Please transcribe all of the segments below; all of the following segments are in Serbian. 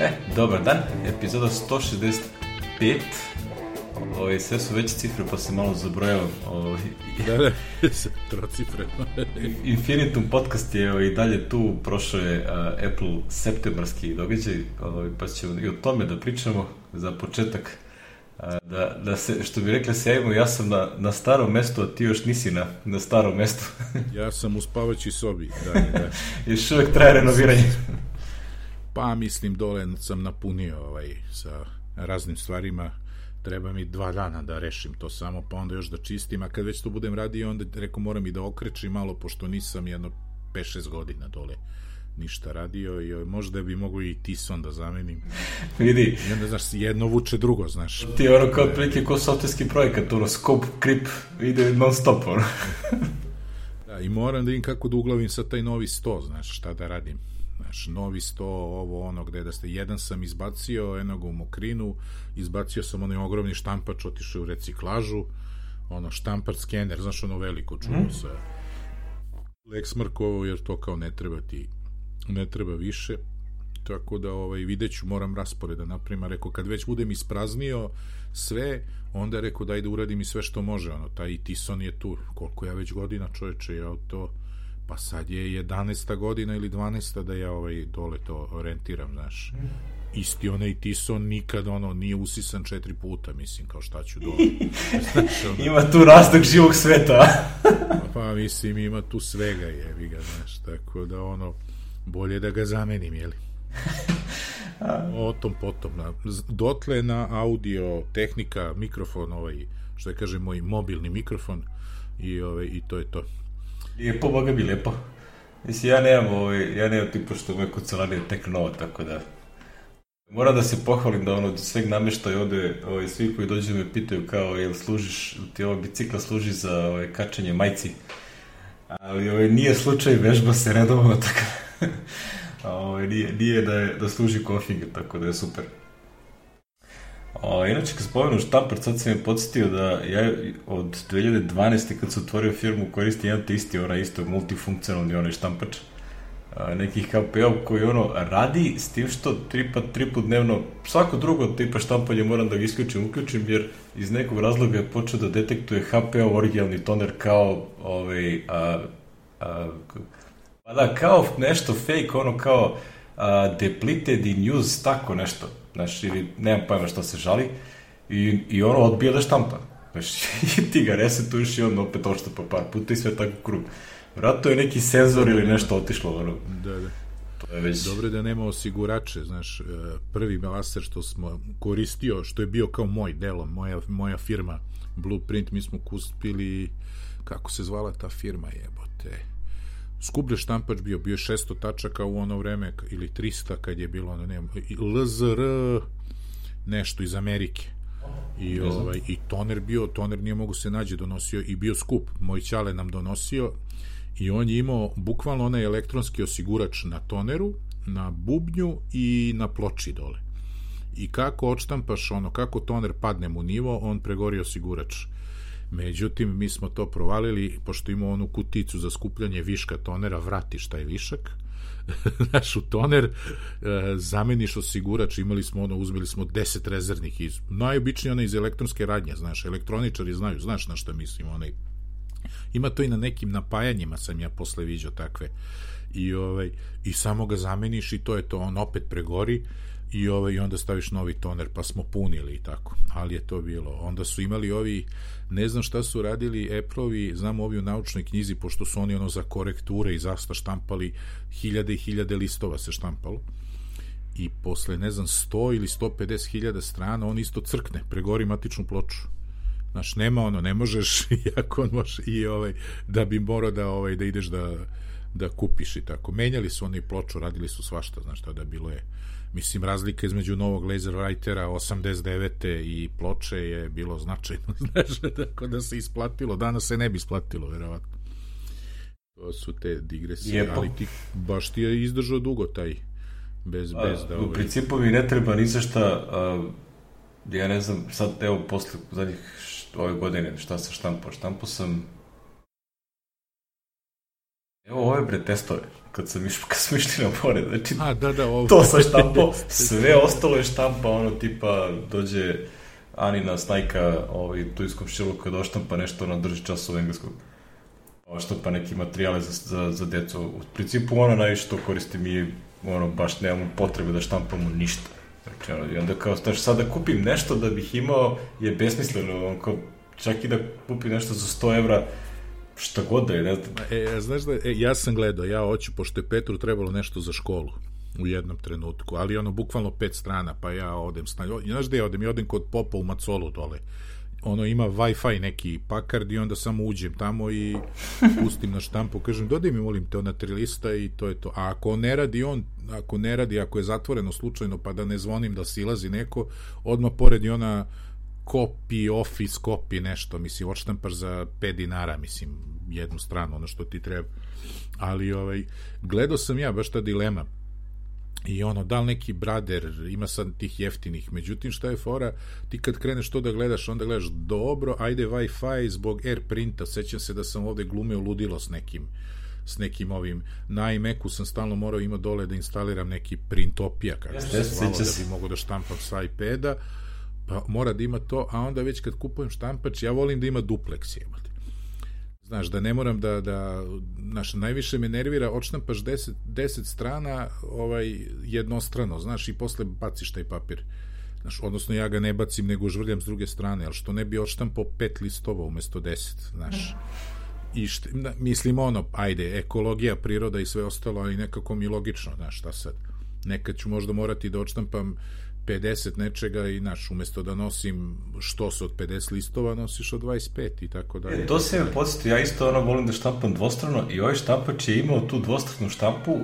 E, dobar dan, epizoda 165. Ovaj, sve su veće cifre, pa se malo zabrojao. Ovaj, Da, da, trocifre. Infinitum podcast je ovaj, dalje tu, prošao je uh, Apple septembarski događaj, ovaj, pa ćemo i o tome da pričamo za početak. Uh, da, da se, što bi rekli sjajmo, ja sam na, na starom mestu, a ti još nisi na, na starom mestu. ja sam u spavaćoj sobi, da, da. još uvek traje renoviranje. Pa mislim, dole sam napunio ovaj, sa raznim stvarima, treba mi dva dana da rešim to samo, pa onda još da čistim, a kad već to budem radio, onda reko moram i da okrečim malo, pošto nisam jedno 5-6 godina dole ništa radio i možda bi mogu i Tison da zamenim. Vidi. I onda, znaš, jedno vuče drugo, znaš. Ti ono kao prilike ko softverski projekat, ono, scope, creep, ide non stop, ono. da, i moram da im kako da uglavim sa taj novi sto, znaš, šta da radim. Znaš, novi sto, ovo, ono, gde da ste, jedan sam izbacio, jednog u mokrinu, izbacio sam onaj ogromni štampač, otišao u reciklažu, ono, štampač skener, znaš, ono veliko čuvo mm. sa Lexmarkovo, jer to kao ne treba ti ne treba više tako da ovaj videću moram rasporeda napravim rekao kad već budem ispraznio sve onda rekao daj da uradim i sve što može ono taj Tison je tu koliko ja već godina čoveče ja to pa sad je 11. godina ili 12. da ja ovaj dole to orientiram znaš isti onaj Tison nikad ono nije usisan četiri puta mislim kao šta ću dole znaš, ono, ima tu razlog živog sveta pa mislim ima tu svega je ga znaš tako da ono bolje da ga zamenim, jeli? o tom potom. Na, dotle na audio tehnika, mikrofon, ovaj, što je kaže moj mobilni mikrofon i, ovaj, i to je to. Lijepo, boga bi lijepo. Mislim, ja nemam, ovaj, ja nemam tipa što me kucalarije tek novo, tako da... Moram da se pohvalim da ono, sveg nameštaja ovde, ovaj, svi koji dođu me pitaju kao, jel služiš, ti ovo bicikla služi za ovaj, kačenje majci. Ali ovaj, nije slučaj, vežba se redovno, tako o, nije, nije da, je, da služi konfig, tako da je super. O, inače, kad spomenu štamper, sad sam je podsjetio da ja od 2012. kad sam otvorio firmu koristim jedan te isti, onaj isto multifunkcionalni onaj štampač a, nekih KPO koji ono radi s tim što tri pa tri put dnevno svako drugo tipa štampanje moram da ga isključim, uključim jer iz nekog razloga je počeo da detektuje HPO originalni toner kao ovaj, a, a, Pa da, kao nešto fake, ono kao uh, depleted in use, tako nešto. Znaš, ili nemam pojma što se žali. I, i ono odbija da štampa. Znaš, i ti ga resetuješ i on opet oštapa par puta i sve tako krug. Vratno je neki senzor ili nešto otišlo, ono. Da, da. To je već... Dobro da nema osigurače, znaš, prvi laser što smo koristio, što je bio kao moj delo, moja, moja firma Blueprint, mi smo kuspili, kako se zvala ta firma, jebote, skuplje štampač bio, bio 600 tačaka u ono vreme, ili 300 kad je bilo, ono, ne LZR nešto iz Amerike. I, ovaj, I toner bio, toner nije mogu se nađe, donosio i bio skup. Moj ćale nam donosio i on je imao bukvalno onaj elektronski osigurač na toneru, na bubnju i na ploči dole. I kako odštampaš ono, kako toner padne mu nivo, on pregori osigurač Međutim, mi smo to provalili, pošto imamo onu kuticu za skupljanje viška tonera, vratiš taj višak, znaš, u toner, e, zameniš osigurač, imali smo ono, uzmeli smo 10 rezervnih iz, najobičnije one iz elektronske radnje, znaš, elektroničari znaju, znaš na šta mislim, onaj, ima to i na nekim napajanjima sam ja posle viđao takve, i, ovaj, i samo ga zameniš i to je to, on opet pregori, i ovaj i onda staviš novi toner pa smo punili i tako. Ali je to bilo. Onda su imali ovi ne znam šta su radili Apple-ovi znam ovi u naučnoj knjizi pošto su oni ono za korekture i zasta štampali hiljade i hiljade listova se štampalo. I posle ne znam 100 ili 150 hiljada strana on isto crkne pregori matičnu ploču. Znaš, nema ono, ne možeš, iako on može i ovaj, da bi morao da, ovaj, da ideš da, da kupiš i tako. Menjali su oni ploču, radili su svašta, znaš, tada bilo je Mislim, razlika između novog laser writera 89. i ploče je bilo značajno, znaš, tako da se isplatilo. Danas se ne bi isplatilo, verovatno. To su te digresije, Jepo. ali ti, baš ti je izdržao dugo taj, bez, a, bez da... U ovaj... principu mi ne treba ni za šta, a, ja ne znam, sad, evo, posle zadnjih ove godine, šta sam štampao? Štampao sam Evo ove bre testove, kad sam išao, kad smo išli na more, znači, A, da, da, ovo. to sam štampao, sve ostalo je štampa, ono, tipa, dođe Anina snajka, ovaj, tu iz komšilu kad oštampa nešto, ona drži časov engleskog. Oštampa neki materijale za, za, za decu. U principu, ono, najviše to koristim i, ono, baš nemamo potrebe da štampamo ništa. Znači, ono, i onda kao, znači, sad da kupim nešto da bih imao, je besmisleno, ono, kao, čak i da kupim nešto za 100 evra, šta god da je, ne znam. E, znaš da, e, ja sam gledao, ja hoću, pošto je Petru trebalo nešto za školu u jednom trenutku, ali ono, bukvalno pet strana, pa ja odem, sna... znaš gde ja odem, ja odem kod popa u Macolu dole, ono ima Wi-Fi neki pakard i onda samo uđem tamo i pustim na štampu, kažem dodaj mi molim te ona tri lista i to je to. A ako ne radi on, ako ne radi, ako je zatvoreno slučajno pa da ne zvonim da silazi neko, odmah pored i ona copy, office copy, nešto, mislim, odštampaš za 5 dinara, mislim, jednu stranu, ono što ti treba. Ali, ovaj, gledao sam ja baš ta dilema, i ono, da li neki brader ima sad tih jeftinih, međutim šta je fora, ti kad kreneš to da gledaš, onda gledaš dobro, ajde Wi-Fi zbog AirPrinta, sećam se da sam ovde glumeo ludilo s nekim s nekim ovim, na iMacu sam stalno morao ima dole da instaliram neki printopija, kako se zvalo, da bi mogo da štampam sa iPada, pa mora da ima to, a onda već kad kupujem štampač, ja volim da ima duplex, jebate. Znaš, da ne moram da, da znaš, najviše me nervira, odštampaš 10, 10 strana ovaj, jednostrano, znaš, i posle baciš taj papir. Znaš, odnosno ja ga ne bacim, nego žvrljam s druge strane, ali što ne bi odštampao pet listova umesto 10, znaš. I št, mislim ono, ajde, ekologija, priroda i sve ostalo, ali nekako mi logično, znaš, šta sad. Nekad ću možda morati da odštampam 50 nečega i naš, umesto da nosim što se od 50 listova, nosiš od 25 i tako dalje. E, to se me podsjetio, ja isto ono volim da štampam dvostrano i ovaj štampač je imao tu dvostranu štampu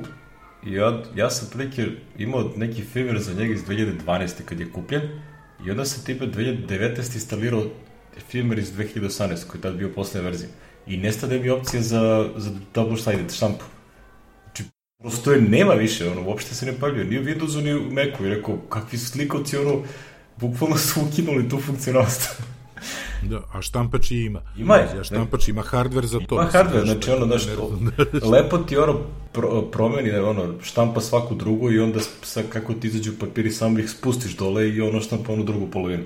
i ja, ja sam prilike imao neki firmware za njega iz 2012. kad je kupljen i onda sam tipa 2019. instalirao firmware iz 2018. koji je tad bio poslednja verzija i nestade mi opcija za, za double-sided štampu. Prosto je nema više, ono, uopšte se ne pavljuje, ni u Windowsu, ni u Macu. I rekao, kakvi su slikovci, ono, bukvalno su ukinuli tu funkcionalnost. Da, a štampač i ima. Ima je. Ja štampač ima hardware za to. Ima hardware, znači ono, znaš, lepo ti ono pro, promeni, ono, štampa svaku drugu i onda sa, kako ti izađu papiri, samo ih spustiš dole i ono štampa onu drugu polovinu.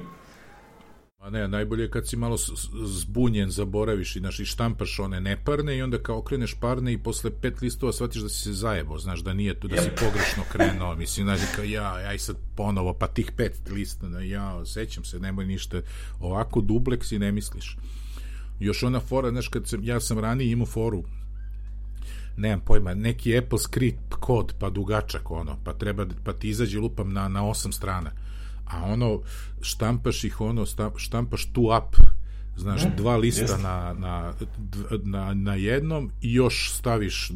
A ne, najbolje je kad si malo zbunjen, zaboraviš i, znaš, i štampaš one neparne i onda kao okreneš parne i posle pet listova shvatiš da si se zajebo, znaš, da nije tu, da si pogrešno krenuo, mislim, znaš, kao ja, aj sad ponovo, pa tih pet lista, ja, sećam se, nemoj ništa, ovako dublek si ne misliš. Još ona fora, znaš, kad sam, ja sam ranije imao foru, nemam pojma, neki Apple script kod, pa dugačak, ono, pa treba, pa ti izađe lupam na, na osam strana a ono štampaš ih ono štampaš tu up znaš, ne, dva lista jest. na, na, na, na jednom i još staviš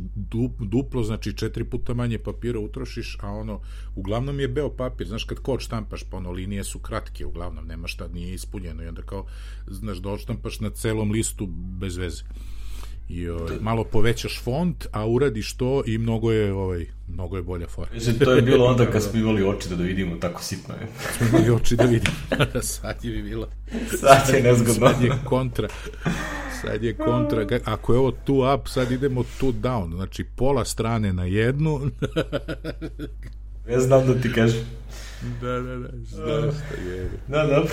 duplo, znači četiri puta manje papira utrošiš, a ono, uglavnom je beo papir, znaš, kad kod štampaš, pa ono, linije su kratke, uglavnom, nema šta, nije ispunjeno i onda kao, znaš, da odštampaš na celom listu bez veze i ovaj, malo povećaš font, a uradiš to i mnogo je ovaj mnogo je bolja fora. Mislim, to je bilo onda kad smo imali oči da, da vidimo, tako sitno je. smo imali oči da vidimo. sad je bi bilo. Sad je nezgodno. Sad je kontra. Sad je kontra. Ako je ovo two up, sad idemo two down. Znači, pola strane na jednu. ja znam da ti kažem. Da, da, da. Znaš šta je. Da, dobro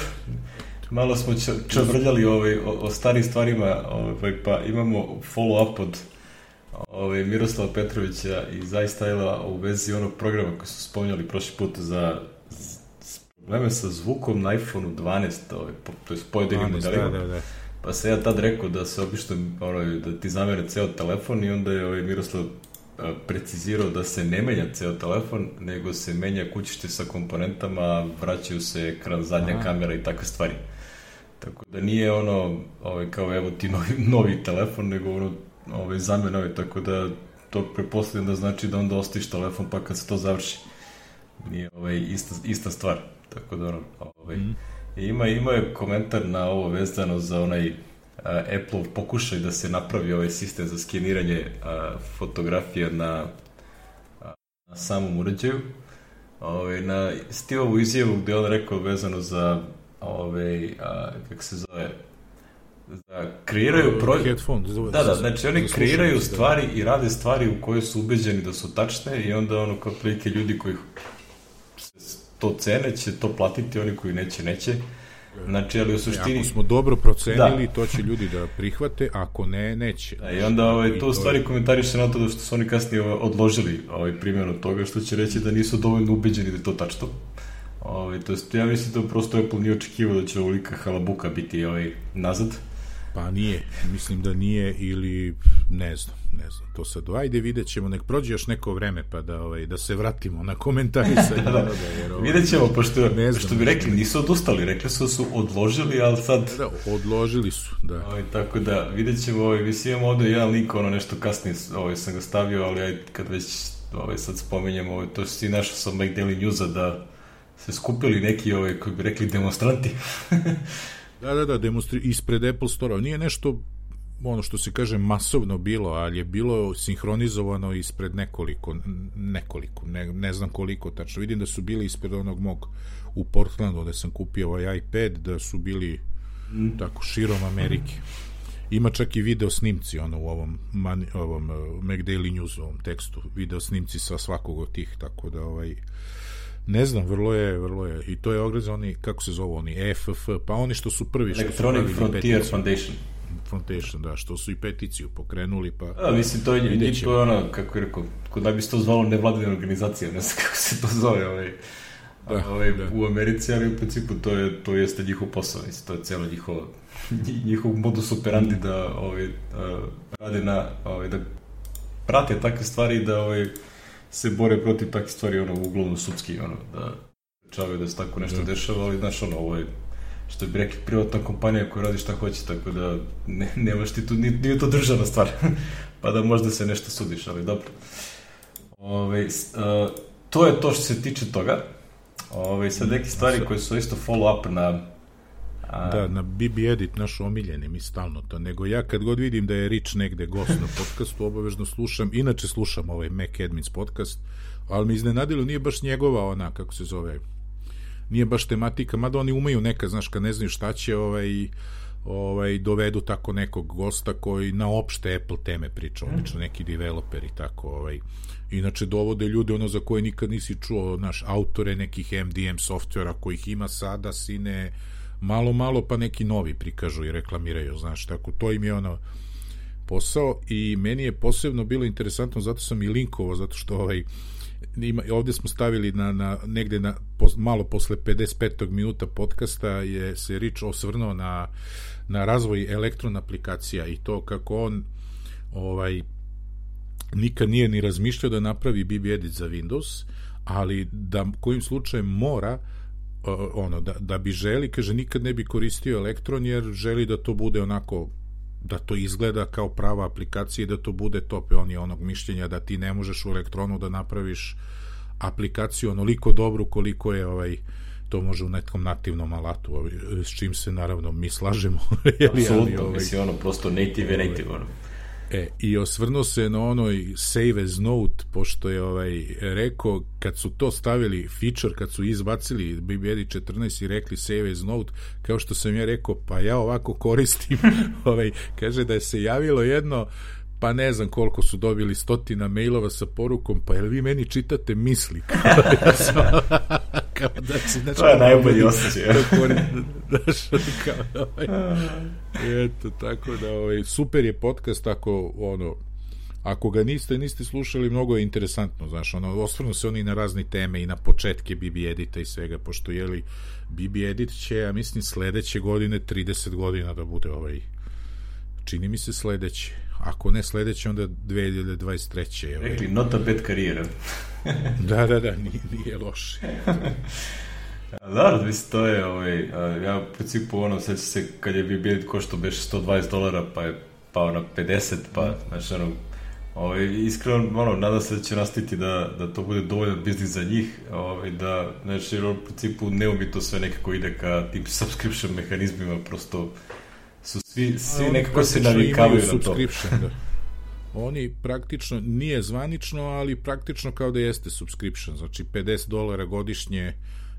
malo smo čavrljali ovaj, o, o starim stvarima, ovaj, pa imamo follow-up od ovaj, Miroslava Petrovića i Zajstajla u vezi onog programa koji su spominjali prošli put za probleme sa zvukom na iPhone-u 12, ovaj, po, to je pojedinim modelima. Da, da, da. Pa se ja tad rekao da se obično ono, da ti zamere ceo telefon i onda je ovaj Miroslav precizirao da se ne menja ceo telefon, nego se menja kućište sa komponentama, vraćaju se ekran, zadnja Aha. kamera i takve stvari. Tako da nije ono, ovaj, kao evo ti novi, novi telefon, nego ono, ovaj, zamena ovaj, tako da to preposledam da znači da onda ostaviš telefon pa kad se to završi. Nije ovaj, ista, ista stvar. Tako da ono, ovaj, mm. ima, ima je komentar na ovo vezano za onaj Apple pokušaj da se napravi ovaj sistem za skeniranje a, fotografija na, a, na samom uređaju. Ove, ovaj, na Steveovu izjavu gde on rekao vezano za ove, a, kako se zove, da kreiraju pro... Headphone, da, da, znači oni kreiraju stvari i rade stvari u koje su ubeđeni da su tačne i onda ono kao prilike ljudi koji to cene će to platiti, oni koji neće, neće. Znači, ali u suštini... Ako smo dobro procenili, da. to će ljudi da prihvate, ako ne, neće. Da, I onda ovaj, to u stvari komentariše na to da što su oni kasnije ovaj, odložili ovaj primjenu toga, što će reći da nisu dovoljno ubeđeni da je to tačno. Ovaj, to jest, ja mislim da prosto Apple nije očekivao da će ovolika halabuka biti ovaj, nazad. Pa nije, mislim da nije ili ne znam, ne znam, to sad, ajde vidjet ćemo, nek prođe još neko vreme pa da, ovaj, da se vratimo na komentarisanje. da, da, jer, ovaj, vidjet ćemo, pošto, ne znam, što bi rekli, nisu odustali, rekli su da su odložili, ali sad... Da, odložili su, da. Ovaj, tako da, vidjet ćemo, ovaj, mislim imamo ovde jedan link, ono nešto kasnije, ovaj, sam ga stavio, ali ajde, kad već ovaj, sad spomenjemo, ovaj, to si našao sam Mac Daily Newsa da se skupili neki, ovaj, koji bi rekli, demonstranti. da, da, da, demonstri ispred Apple Store-a. Nije nešto ono što se kaže masovno bilo, ali je bilo sinhronizovano ispred nekoliko, nekoliko, ne, ne znam koliko tačno. Vidim da su bili ispred onog mog u Portlandu gde sam kupio ovaj iPad, da su bili mm. tako širom Amerike. Ima čak i video snimci ono u ovom, man, ovom uh, Mac Daily News ovom tekstu, video snimci sa svakog od tih, tako da ovaj Ne znam, vrlo je, vrlo je. I to je ogrez oni, kako se zove oni, EFF, pa oni što su prvi što Electronic su Frontier peticiju. Foundation. Foundation, da, što su i peticiju pokrenuli, pa... A, mislim, to je, i to je ono, kako je rekao, kod da bi se to zvalo nevladina organizacija, ne znam kako se to zove, ovaj, da, ovaj, da. u Americi, ali u principu to, je, to jeste njihov posao, mislim, to je cijelo njihovo, njihov modus operandi da ovaj, rade na, ovaj, da prate takve stvari da ovaj, se bore protiv takve stvari, ono, uglavnom sudski, ono, da čavaju da se tako nešto da. dešava, ali, znaš, ono, ovo je, što bi rekli, privatna kompanija koja radi šta hoće, tako da ne, nemaš ti tu, nije, to državna stvar, pa da možda se nešto sudiš, ali dobro. Ove, uh, to je to što se tiče toga. Ove, sad neke stvari koje su isto follow-up na A... Da, na BB Edit, naš omiljeni, mi stalno to. Nego ja kad god vidim da je Rich negde gost na podcastu, obavežno slušam. Inače slušam ovaj Mac Admins podcast, ali me iznenadilo, nije baš njegova ona, kako se zove, nije baš tematika, mada oni umeju neka, znaš, kad ne znaju šta će, ovaj, ovaj, dovedu tako nekog gosta koji na opšte Apple teme priča, mm. obično neki developer i tako, ovaj, inače dovode ljude ono za koje nikad nisi čuo, naš, autore nekih MDM softvera kojih ima sada, sine, malo, malo pa neki novi prikažu i reklamiraju, znaš, tako, to im je ono posao i meni je posebno bilo interesantno, zato sam i linkovao, zato što ovaj, ima, ovde smo stavili na, na negde na, malo posle 55. minuta podcasta je se Rich osvrnuo na, na razvoj elektron aplikacija i to kako on ovaj nikad nije ni razmišljao da napravi BB Edit za Windows, ali da kojim slučajem mora ono, da, da bi želi, kaže, nikad ne bi koristio elektron jer želi da to bude onako da to izgleda kao prava aplikacija i da to bude top. On je onog mišljenja da ti ne možeš u elektronu da napraviš aplikaciju onoliko dobru koliko je ovaj to može u nekom nativnom alatu, ovaj, s čim se naravno mi slažemo. Apsolutno, ovaj, mislim ono, prosto native, ovaj, native, ono. E, i osvrnuo se na onoj save as note, pošto je ovaj, rekao, kad su to stavili feature, kad su izbacili BBD 14 i rekli save as note, kao što sam ja rekao, pa ja ovako koristim, ovaj, kaže da je se javilo jedno pa ne znam koliko su dobili stotina mailova sa porukom, pa jel vi meni čitate misli? kao da si, znači, to je najbolji osjećaj. Znaš, kao, ovaj, eto, tako da, ovaj, super je podcast, ako, ono, ako ga niste, niste slušali, mnogo je interesantno, znaš, ono, osvrnu se oni na razne teme i na početke BB Edita i svega, pošto, jeli, BB Edit će, ja mislim, sledeće godine 30 godina da bude ovaj, čini mi se sledeće ako ne sledeće, onda 2023. Ovaj. Rekli, not a bad karijera. da, da, da, nije, nije loše. Da, mislim, to je, ovaj, ja u principu, ono, sveća se, kad je bilet košto beš 120 dolara, pa je pao na 50, pa, znači, ono, ovaj, iskreno, ono, nadam se da će nastaviti da, da to bude dovoljan biznis za njih, ovaj, da, znači, u principu, ne umi to sve nekako ide ka tim subscription mehanizmima, prosto, su svi, svi nekako se navikavaju na to. Da. Oni praktično, nije zvanično, ali praktično kao da jeste subscription, znači 50 dolara godišnje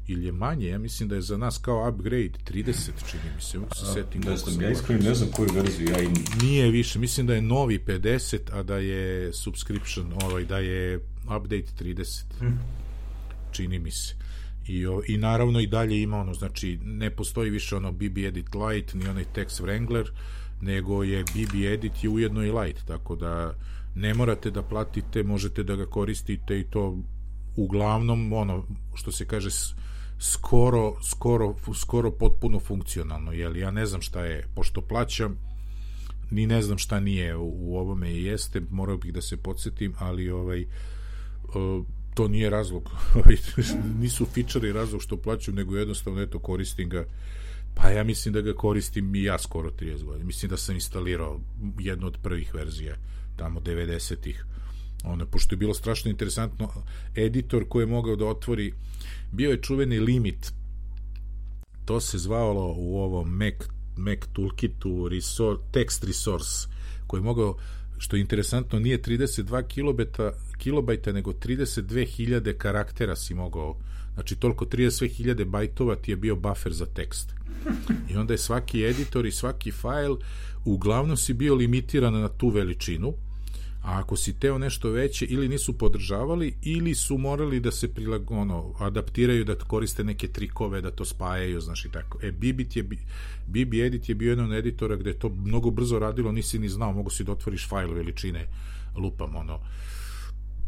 ili je manje, ja mislim da je za nas kao upgrade 30, čini mi se, mogu se setim. Ne znam, ja iskreno ne znam koju verziju ja im... Nije više, mislim da je novi 50, a da je subscription, ovaj, da je update 30. Hmm. Čini mi se. I, I naravno i dalje ima ono, znači ne postoji više ono BB Edit Lite ni onaj Text Wrangler, nego je BB Edit je ujedno i Lite, tako da ne morate da platite, možete da ga koristite i to uglavnom ono što se kaže skoro, skoro, skoro potpuno funkcionalno, jel? Ja ne znam šta je, pošto plaćam, ni ne znam šta nije u, u ovome i jeste, morao bih da se podsjetim, ali ovaj, uh, to nije razlog, nisu fičari razlog što plaćam, nego jednostavno, eto, koristim ga, pa ja mislim da ga koristim i ja skoro 30 godina. Mislim da sam instalirao jednu od prvih verzija, tamo 90-ih, ono, pošto je bilo strašno interesantno, editor koji je mogao da otvori, bio je čuveni limit, to se zvalo u ovom Mac, Mac Toolkitu resource, text resource, koji je mogao, što je interesantno, nije 32 kilobeta, kilobajta, nego 32.000 karaktera si mogao, znači toliko 32.000 bajtova ti je bio buffer za tekst. I onda je svaki editor i svaki fajl uglavnom si bio limitiran na tu veličinu, a ako si teo nešto veće ili nisu podržavali ili su morali da se prilag, ono, adaptiraju da koriste neke trikove da to spajaju, znaš i tako. E, Bibit je, Bibi Edit je bio jedan editora gde je to mnogo brzo radilo, nisi ni znao, mogu si da otvoriš fajl veličine, lupam, ono,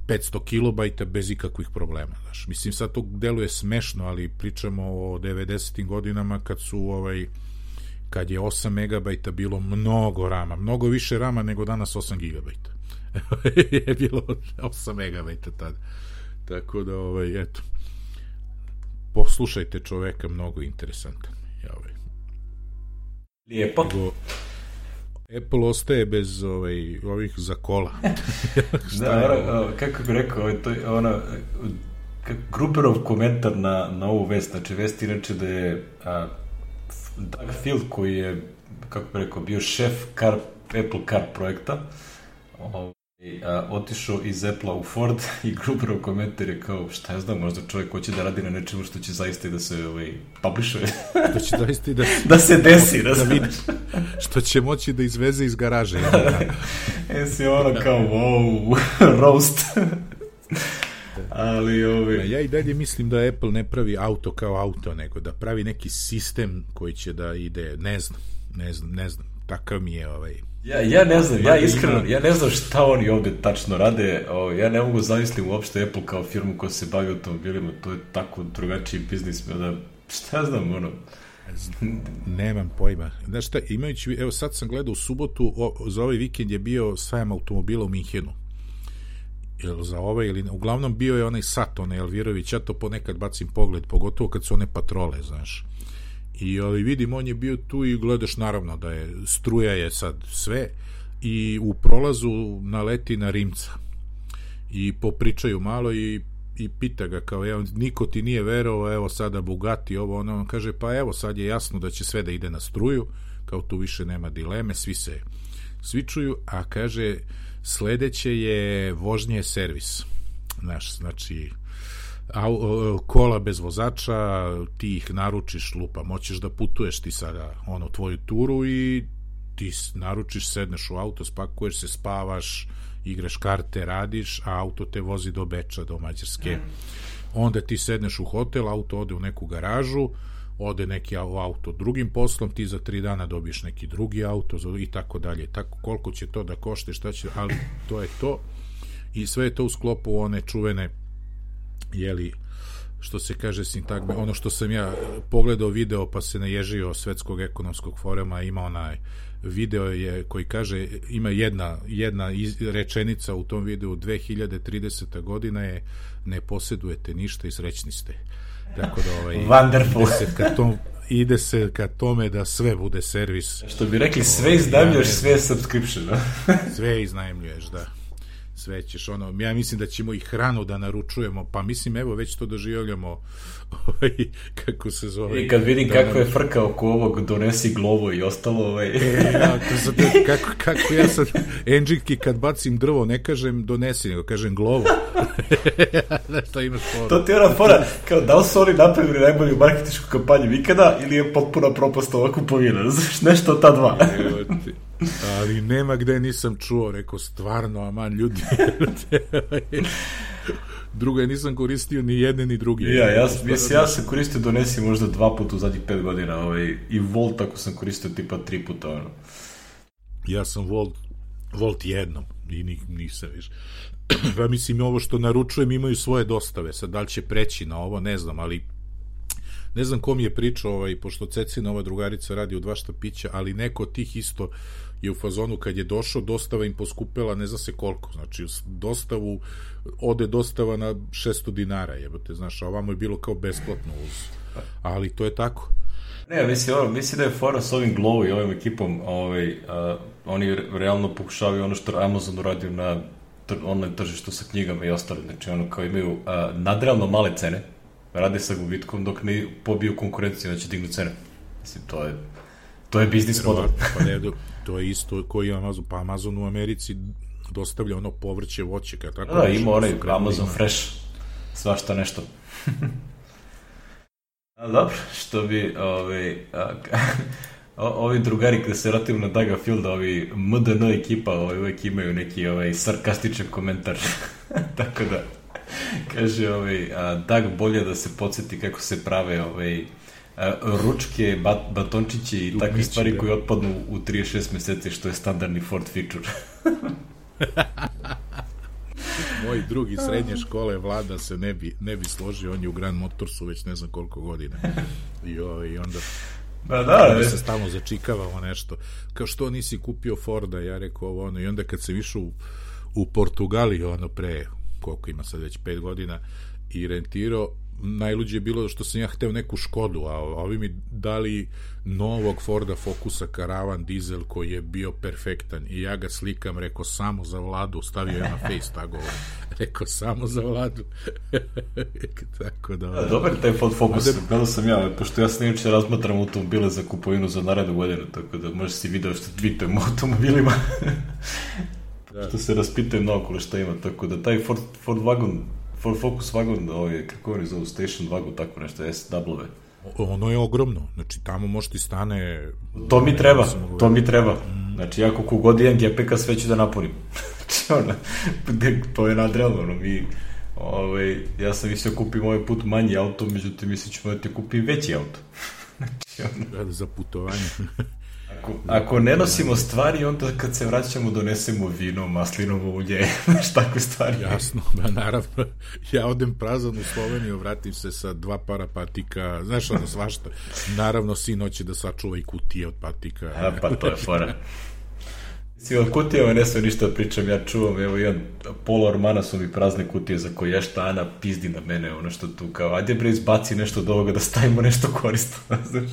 500 kilobajta bez ikakvih problema, znaš. Mislim, sad to deluje smešno, ali pričamo o 90. godinama kad su, ovaj, kad je 8 megabajta bilo mnogo rama, mnogo više rama nego danas 8 gigabajta. je bilo 8 megabajta tad. Tako da, ovaj, eto, poslušajte čoveka, mnogo interesantan. Ja, ovaj. Lijepo. Nego, Apple ostaje bez ovaj, ovih za kola. da, ono, kako bih rekao, ovaj, to je ono, Gruperov komentar na, na ovu vest, znači vest inače da je a, Doug Field koji je, kako bih rekao, bio šef car, Apple Car projekta, ovaj, a, otišao iz Apple-a u Ford i Gruberov komentar je kao, šta ja znam, možda čovjek hoće da radi na nečemu što će zaista i da se ovaj, publishuje. što će zaista i da, da se desi, da, da vidi. Što će moći da izveze iz garaže. e si ono kao, wow, roast. Ali ovaj... Ja i dalje mislim da Apple ne pravi auto kao auto, nego da pravi neki sistem koji će da ide, ne znam, ne znam, ne znam, takav mi je ovaj Ja, ja ne znam, ja iskreno, ja ne znam šta oni ovde tačno rade, o, ja ne mogu zamisliti uopšte Apple kao firmu koja se bavi automobilima, to je tako drugačiji biznis, da, šta ja znam, ono, Nemam pojma. Znaš šta, imajući, evo sad sam gledao u subotu, o, za ovaj vikend je bio sajam automobila u Minhenu. Jel za ovaj ili uglavnom bio je onaj Sat, onaj Elvirović, ja to ponekad bacim pogled, pogotovo kad su one patrole, znaš. I ovaj, vidim, on je bio tu i gledaš naravno da je, struja je sad sve i u prolazu naleti na Rimca. I popričaju malo i i pita ga kao, evo, niko ti nije verovao, evo sada Bugatti, ovo, ono, on kaže, pa evo, sad je jasno da će sve da ide na struju, kao tu više nema dileme, svi se svičuju, a kaže, sledeće je vožnje servis. Znaš, znači, kola bez vozača, ti ih naručiš, lupa, moćeš da putuješ ti sada ono tvoju turu i ti naručiš, sedneš u auto, spakuješ se, spavaš, igraš karte, radiš, a auto te vozi do Beča, do Mađarske. Mm. Onda ti sedneš u hotel, auto ode u neku garažu, ode neki auto drugim poslom, ti za tri dana dobiješ neki drugi auto i tako dalje. Tako koliko će to da košte, šta će, ali to je to. I sve je to u sklopu one čuvene jeli, što se kaže sintagme, ono što sam ja pogledao video pa se naježio svetskog ekonomskog foruma, ima onaj video je koji kaže, ima jedna, jedna iz, rečenica u tom videu 2030. godina je ne posedujete ništa i srećni ste. Tako da ovaj, Wonderful. Ide se ka, tom, ide se ka tome da sve bude servis. Što bi rekli, sve iznajmljuješ, sve subscription. sve iznajmljuješ, da sve ćeš ono, ja mislim da ćemo i hranu da naručujemo, pa mislim evo već to doživljamo ovaj, kako se zove. I kad vidim da kakva je frka oko ovog donesi glovo i ostalo, ovaj... E, ja, to sad, kako, kako ja sad, Enđiki kad bacim drvo, ne kažem donesi, nego kažem glovo. da što imaš foru. To ti je ona fora, kao da li su oni napravili najbolju marketičku kampanju ikada ili je potpuna propast ova kupovina, znaš, nešto ta dva. Evo ti. Ali nema gde nisam čuo, rekao stvarno, aman ljudi. Drugo, ja nisam koristio ni jedne ni druge. Ja, ja, mislim, ja sam koristio donesi možda dva puta u zadnjih pet godina, ovaj, i Volt ako sam koristio tipa tri puta, ono. Ja sam Volt, Volt jednom, i ni, nisam više. pa mislim, ovo što naručujem imaju svoje dostave, sad da li će preći na ovo, ne znam, ali ne znam kom je pričao, ovaj, pošto Cecina, ova drugarica radi u dva štapića, ali neko od tih isto je u fazonu kad je došao, dostava im poskupela ne zna se koliko, znači dostavu ode dostava na 600 dinara, jebote, znaš, a ovamo je bilo kao besplatno uz, ali to je tako. Ne, mislim, ono, mislim da je fora s ovim Glow i ovim ekipom, ovaj, uh, oni realno pokušavaju ono što Amazon uradio na tr online tržištu sa knjigama i ostalo, znači ono kao imaju uh, nadrealno male cene, rade sa gubitkom dok ne pobiju konkurenciju, znači dignu cene. Mislim, to je, to je biznis model. pa ne, to je isto koji Amazon, pa Amazon u Americi dostavlja ono povrće, voće, kada tako... Da, ima onaj Amazon ima. Fresh, svašta nešto. a, dobro, što bi, ovaj, a, ovi drugari kada se vratimo na Daga Fielda, ovi MDN ekipa, ovaj, uvek imaju neki ovaj, sarkastičan komentar. tako da, kaže ovaj, a, Dag bolje da se podsjeti kako se prave ovaj, ručke, bat, batončiće i takve stvari da. koje otpadnu u 36 meseci, što je standardni Ford feature. Moj drugi srednje škole vlada se ne bi, ne bi složio, on je u Grand Motorsu već ne znam koliko godina. I, o, i onda Da, da, da se stalno začikavamo nešto. Kao što nisi kupio Forda, ja rekao ovo ono. I onda kad sam išao u, u Portugaliju, ono pre, koliko ima sad već 5 godina, i rentirao, najluđe je bilo što sam ja hteo neku Škodu, a ovi mi dali novog Forda Focusa Caravan dizel koji je bio perfektan i ja ga slikam, rekao samo za vladu, stavio je na face tagove, rekao samo za vladu. Tako da... Ja, dobar taj Ford Focus, da... gledao sam ja, pošto ja sam inače razmatram automobile za kupovinu za narednu godinu, tako da možeš si video što tweetujem automobilima. da. što se raspitujem na okolo šta ima, tako da taj Ford, Ford Wagon Ford Focus wagon, ovaj, kako oni zovu, station wagon, tako nešto, SW. Ono je ogromno, znači tamo može ti stane... To mi treba, to mi treba. Mm. Znači, ja kako god jedan GPK sve ću da napunim. znači, ono, to je nadrealno, ono, mi... Ovaj, ja sam mislio da kupim ovaj put manji auto, međutim mislim ću morati da kupim veći auto. znači, ono... Da, za putovanje. Ako, ako ne nosimo stvari, onda kad se vraćamo donesemo vino, maslinovo ulje, znaš, takve stvari. Jasno, da, naravno. Ja odem prazan u Sloveniju, vratim se sa dva para patika, znaš, ono svašta. Naravno, sin hoće da sačuva i kutije od patika. A, pa to je fora. Si od kutijeva ne sve ništa da pričam, ja čuvam, evo jedan pola ormana su mi prazne kutije za koje ja šta Ana pizdi na mene, ono što tu kao, ajde bre izbaci nešto od ovoga da stavimo nešto korisno, znaš.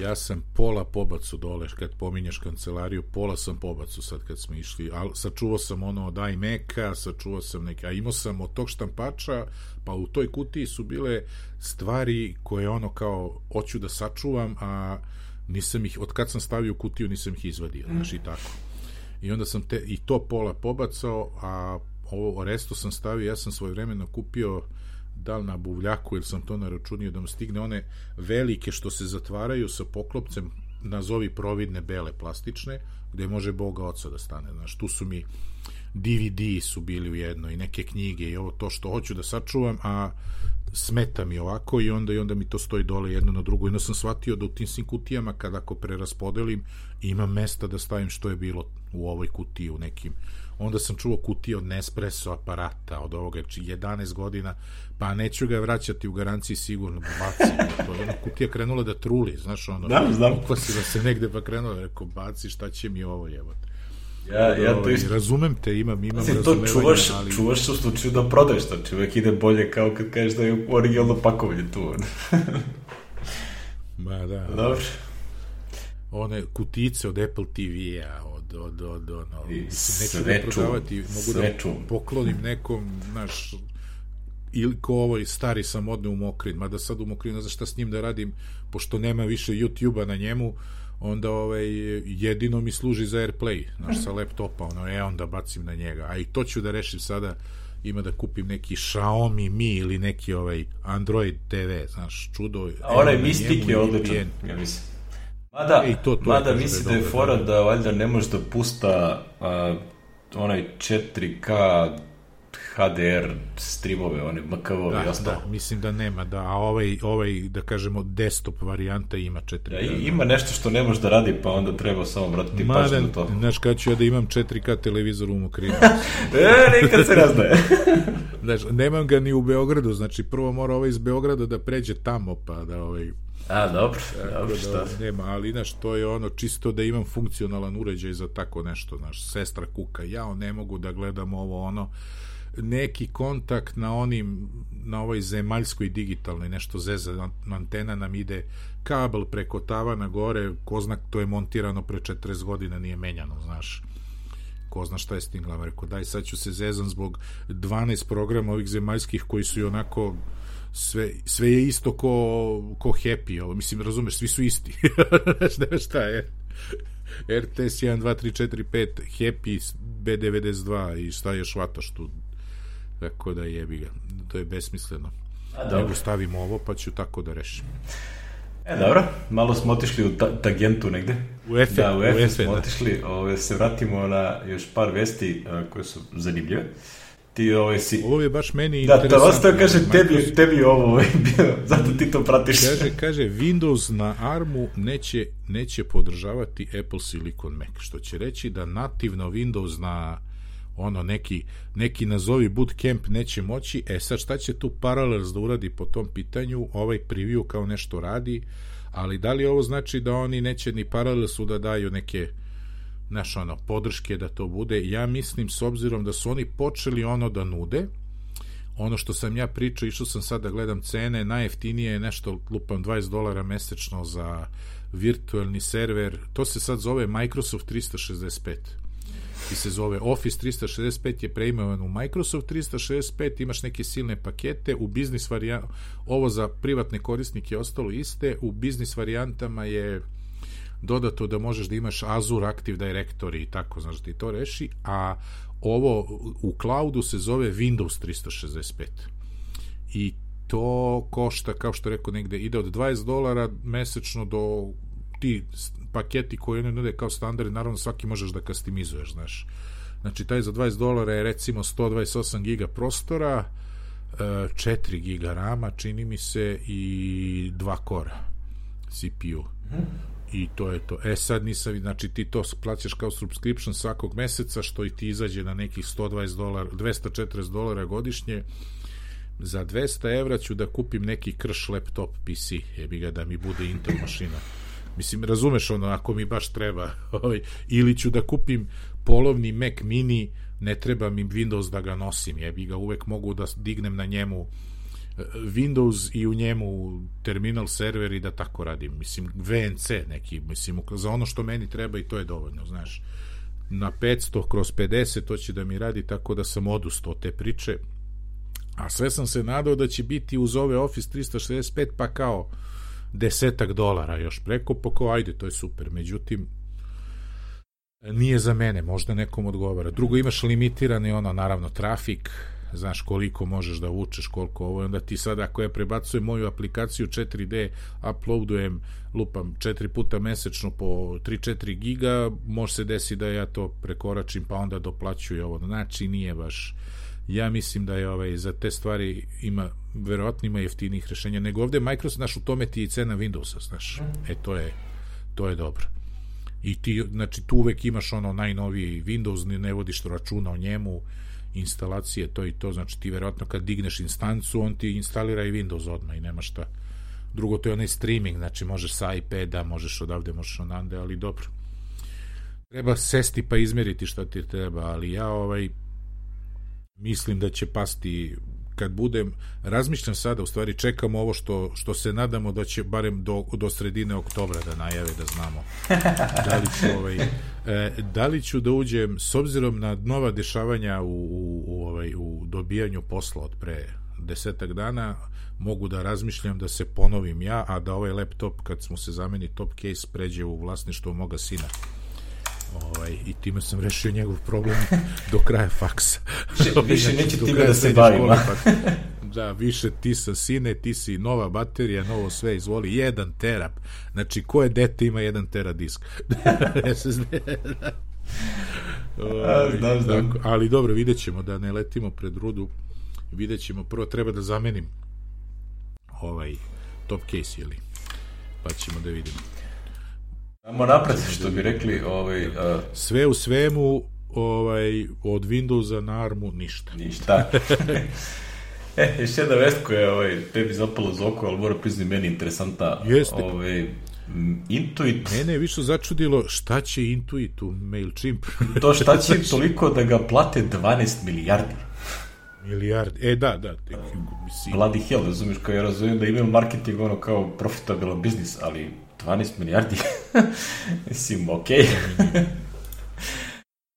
Ja sam pola pobacu dole, kad pominješ kancelariju, pola sam pobacu sad kad smo išli, ali sačuvao sam ono od iMac-a, sačuvao sam neke, a imao sam od tog štampača, pa u toj kutiji su bile stvari koje ono kao, hoću da sačuvam, a nisam ih, od kad sam stavio kutiju, nisam ih izvadio, znaš i tako. I onda sam te, i to pola pobacao, a ovo resto sam stavio, ja sam svojevremeno kupio da li na buvljaku ili sam to naračunio da mu stigne one velike što se zatvaraju sa poklopcem nazovi providne bele plastične gde može Boga oca da stane znaš tu su mi DVD su bili u jednoj neke knjige i ovo to što hoću da sačuvam a smeta mi ovako i onda i onda mi to stoji dole jedno na drugo. I onda sam shvatio da u tim svim kutijama kad ako preraspodelim ima mesta da stavim što je bilo u ovoj kutiji u nekim onda sam čuo kutije od Nespresso aparata od ovoga 11 godina pa neću ga vraćati u garanciji sigurno baci to je ona kutija krenula da truli znaš ono da, znam. ukvasila se negde pa krenula rekao baci šta će mi ovo jebote Ja, ja to isto... Razumem te, imam, imam Znači, to čuvaš, ali... čuvaš u slučaju da prodaješ, znači uvek ide bolje kao kad kažeš da je originalno pakovanje tu. Ma da. Dobro. One kutice od Apple TV-a, od od, od, ono, mislim, neću sve da prodavati, mogu da poklonim nekom, naš, ili ko ovaj stari sam odne u Mokrin, mada sad u Mokrin ne znam šta s njim da radim, pošto nema više YouTube-a na njemu, onda ovaj, jedino mi služi za Airplay, znaš, sa laptopa, ono, e, onda bacim na njega. A i to ću da rešim sada, ima da kupim neki Xiaomi Mi ili neki ovaj Android TV, znaš, čudo. A onaj Mystic je odličan, ja mislim. Mada, Ej, to- to mada kaže da je misli da je dobro, fora da. da valjda ne može da pusta a, onaj 4K HDR streamove, one MKV-ove i Da, ostalo. da, mislim da nema, da, a ovaj, ovaj, da kažemo, desktop varijanta ima 4K. Da, i- ima nešto što ne može da radi, pa onda treba samo vratiti pažnju Mada, na to. znaš, kad ću ja da imam 4K televizor u Mokrinu? E, nikad se ne znaje. znaš, nemam ga ni u Beogradu, znači prvo mora ovaj iz Beograda da pređe tamo, pa da ovaj... A, dobro, dobro, da, šta? nema, ali znaš, to je ono čisto da imam funkcionalan uređaj za tako nešto, znaš, sestra kuka, ja ne mogu da gledam ovo ono, neki kontakt na onim na ovoj zemaljskoj digitalnoj nešto zeza antena nam ide kabel preko tavana gore ko zna to je montirano pre 40 godina nije menjano znaš ko zna šta je s tim glava rekao daj sad ću se zezan zbog 12 programa ovih zemaljskih koji su i onako sve, sve je isto ko, ko happy ovo, mislim razumeš svi su isti znaš ne šta je RTS 1, 2, 3, 4, 5 Happy B92 i šta je švataš tu tako da jebi ga to je besmisleno A, nego stavim ovo pa ću tako da rešim E, dobro, malo smo otišli u ta tagentu negde. U Efe, Da, u u Efe smo da. otišli. Ove, se vratimo na još par vesti a, koje su zanimljive. Ti ove si... ovo je baš meni Da, to ostao kaže, tebi, tebi je ovo ovaj, bio, zato ti to pratiš. Kaže, kaže, Windows na ARM-u neće, neće podržavati Apple Silicon Mac, što će reći da nativno Windows na ono neki, neki nazovi bootcamp neće moći, e sad šta će tu Parallels da uradi po tom pitanju, ovaj preview kao nešto radi, ali da li ovo znači da oni neće ni Parallelsu da daju neke znaš ono, podrške da to bude, ja mislim s obzirom da su oni počeli ono da nude, ono što sam ja pričao, išao sam sad da gledam cene, najjeftinije je nešto, lupam 20 dolara mesečno za virtualni server, to se sad zove Microsoft 365 i se zove Office 365 je preimenovan u Microsoft 365 imaš neke silne pakete u biznis varijant ovo za privatne korisnike je ostalo iste u biznis varijantama je dodato da možeš da imaš Azure Active Directory i tako, znaš ti to reši, a ovo u cloudu se zove Windows 365 i to košta, kao što rekao negde, ide od 20 dolara mesečno do ti paketi koji oni nude kao standard, naravno svaki možeš da kastimizuješ, znaš. Znači, taj za 20 dolara je recimo 128 giga prostora, e, 4 giga rama, čini mi se, i 2 kora CPU. I to je to. E sad nisam, znači ti to plaćaš kao subscription svakog meseca, što i ti izađe na nekih 120 dolara, 240 dolara godišnje. Za 200 evra ću da kupim neki krš laptop PC, jebi ga da mi bude Intel mašina. Mislim, razumeš ono, ako mi baš treba. ovaj, Ili ću da kupim polovni Mac mini, ne treba mi Windows da ga nosim, jebi ga, uvek mogu da dignem na njemu Windows i u njemu terminal server i da tako radim. Mislim, VNC neki, mislim, za ono što meni treba i to je dovoljno, znaš. Na 500 kroz 50 to će da mi radi tako da sam odustao od te priče. A sve sam se nadao da će biti uz ove Office 365 pa kao desetak dolara još preko, pa kao ajde, to je super. Međutim, nije za mene, možda nekom odgovara. Drugo, imaš limitirani ono, naravno, trafik, znaš koliko možeš da vučeš, koliko ovo, onda ti sad ako ja prebacujem moju aplikaciju 4D, uploadujem, lupam, 4 puta mesečno po 3-4 giga, može se desi da ja to prekoračim, pa onda doplaćuju ovo. Znači, nije baš ja mislim da je ovaj za te stvari ima verovatno ima jeftinijih rešenja nego ovde Microsoft znaš u tome ti je cena Windowsa znaš e to je to je dobro i ti znači tu uvek imaš ono najnoviji Windows ne, ne vodiš računa o njemu instalacije to i to znači ti verovatno kad digneš instancu on ti instalira i Windows odmah i nema šta. Drugo to je onaj streaming znači možeš sa iPada možeš odavde možeš onande ali dobro. Treba sesti pa izmeriti šta ti treba ali ja ovaj mislim da će pasti kad budem, razmišljam sada, u stvari čekamo ovo što, što se nadamo da će barem do, do sredine oktobra da najave da znamo da li ću, ovaj, e, da, li ću da uđem s obzirom na nova dešavanja u, u, u, ovaj, u dobijanju posla od pre desetak dana mogu da razmišljam da se ponovim ja, a da ovaj laptop kad smo se zameni top case pređe u vlasništvo moga sina ovaj, i time sam rešio njegov problem do kraja faksa. Više, neće time da se bavim. da, više ti sa sine, ti si nova baterija, novo sve, izvoli, jedan terap. Znači, koje dete ima jedan tera disk? SSD. Znam, znam. Tako, ali dobro, vidjet ćemo da ne letimo pred rudu. Vidjet ćemo, prvo treba da zamenim ovaj top case, ili? Pa ćemo da vidimo. Amo napred, što bi rekli, ovaj, uh, Sve u svemu, ovaj, od Windowsa na ARMu ništa. ništa. e, još jedna vest koja je ovaj, tebi zapala za oko, ali moram prizni meni interesanta. Jeste. Ovaj, Intuit, Mene je više začudilo šta će Intuit u MailChimp. to šta će toliko da ga plate 12 milijardi. Milijardi. E, da, da. Te, mislim, Bloody hell, razumiješ, kao ja razumijem da email marketing ono kao profitabilan biznis, ali 12 milijardi, mislim, okej.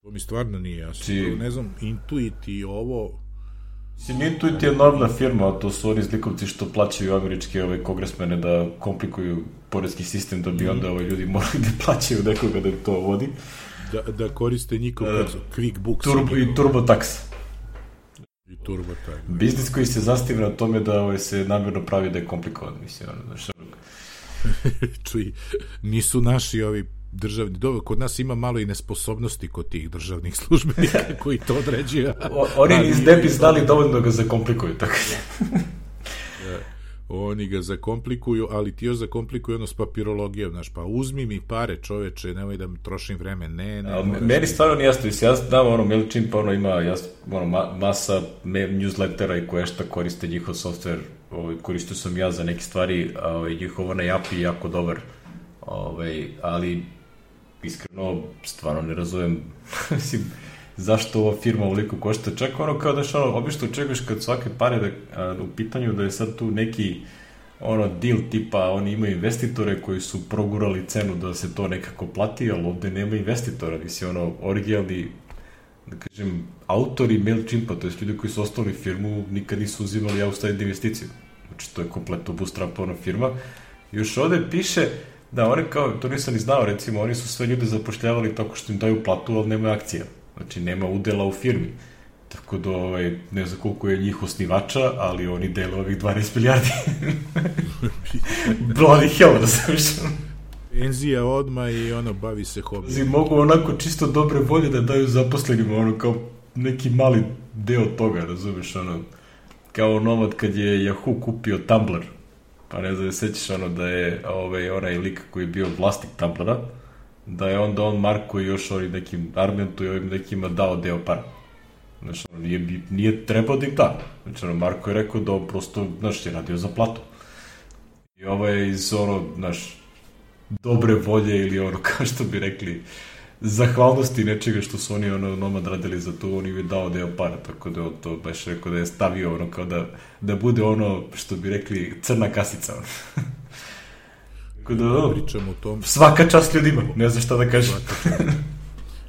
to mi stvarno nije jasno. Či- Ne znam, Intuit i ovo... Mislim, Intuit je enormna firma, a to su oni zlikovci što plaćaju američke ove kongresmene da komplikuju porezki sistem da bi onda ove ljudi morali da plaćaju nekoga da to vodi. Da, da koriste njihov uh, QuickBooks Turbo, I TurboTax. i TurboTax. Biznis koji se zastiva na tome da ovaj, se namjerno pravi da je komplikovan, mislim, ono, znaš, Čuj, nisu naši ovi državni, dobro, kod nas ima malo i nesposobnosti kod tih državnih službenika koji to određuju. oni iz ne bi znali dovoljno da ga zakomplikuju, tako da. Oni ga zakomplikuju, ali ti još zakomplikuju ono s papirologijom, znaš, pa uzmi mi pare čoveče, nemoj da mi trošim vreme, ne, ne. A, moraš meni stvarno nije jasno, ja znam ono, MailChimp ono ima ja, ono, ma, masa newslettera i koje šta koriste njihov software, ovaj, koristio sam ja za neke stvari, ovaj, njihov onaj API je jako dobar, ovaj, ali iskreno, stvarno ne razumem, mislim, zašto ova firma ovoliko košta, čak ono kao da ono, obično čekaš kad svake pare da, a, u pitanju da je sad tu neki ono deal tipa oni imaju investitore koji su progurali cenu da se to nekako plati, ali ovde nema investitora, mislim ono originalni da kažem, autori MailChimpa, to je ljudi koji su osnovali firmu, nikad nisu uzimali outside investiciju. Znači, to je kompletno bootstrapovana firma. Još ovde piše da oni kao, to nisam ni znao, recimo, oni su sve ljude zapošljavali tako što im daju platu, ali nema akcija. Znači, nema udela u firmi. Tako da, ovaj, ne znam koliko je njih osnivača, ali oni dele ovih 12 milijardi. Bloody hell, da sam više. Penzija odma i ono, bavi se hobi. Znači, mogu onako čisto dobre volje da daju zaposlenima, ono, kao neki mali deo toga, razumeš, ono, kao nomad kad je Yahoo kupio Tumblr, pa ne znam, se sećaš ono da je ovaj, onaj lik koji je bio vlasnik Tumblra, da je onda on Marko i još ovim nekim Armentu i ovim nekima dao deo para. Znaš, ono, nije, nije trebao da im da. Znači, ono, Marko je rekao da on prosto, znaš, je radio za platu. I ovo je iz, ono, znaš, dobre volje ili ono, kao što bi rekli, zahvalnosti nečega što su oni ono nomad radili za to, on im je dao deo para, tako da on to baš rekao da je stavio ono kao da, da bude ono što bi rekli crna kasica. ono. tako da, ono, Pričamo o tom, svaka čast ljudima, ne znam šta da kažem.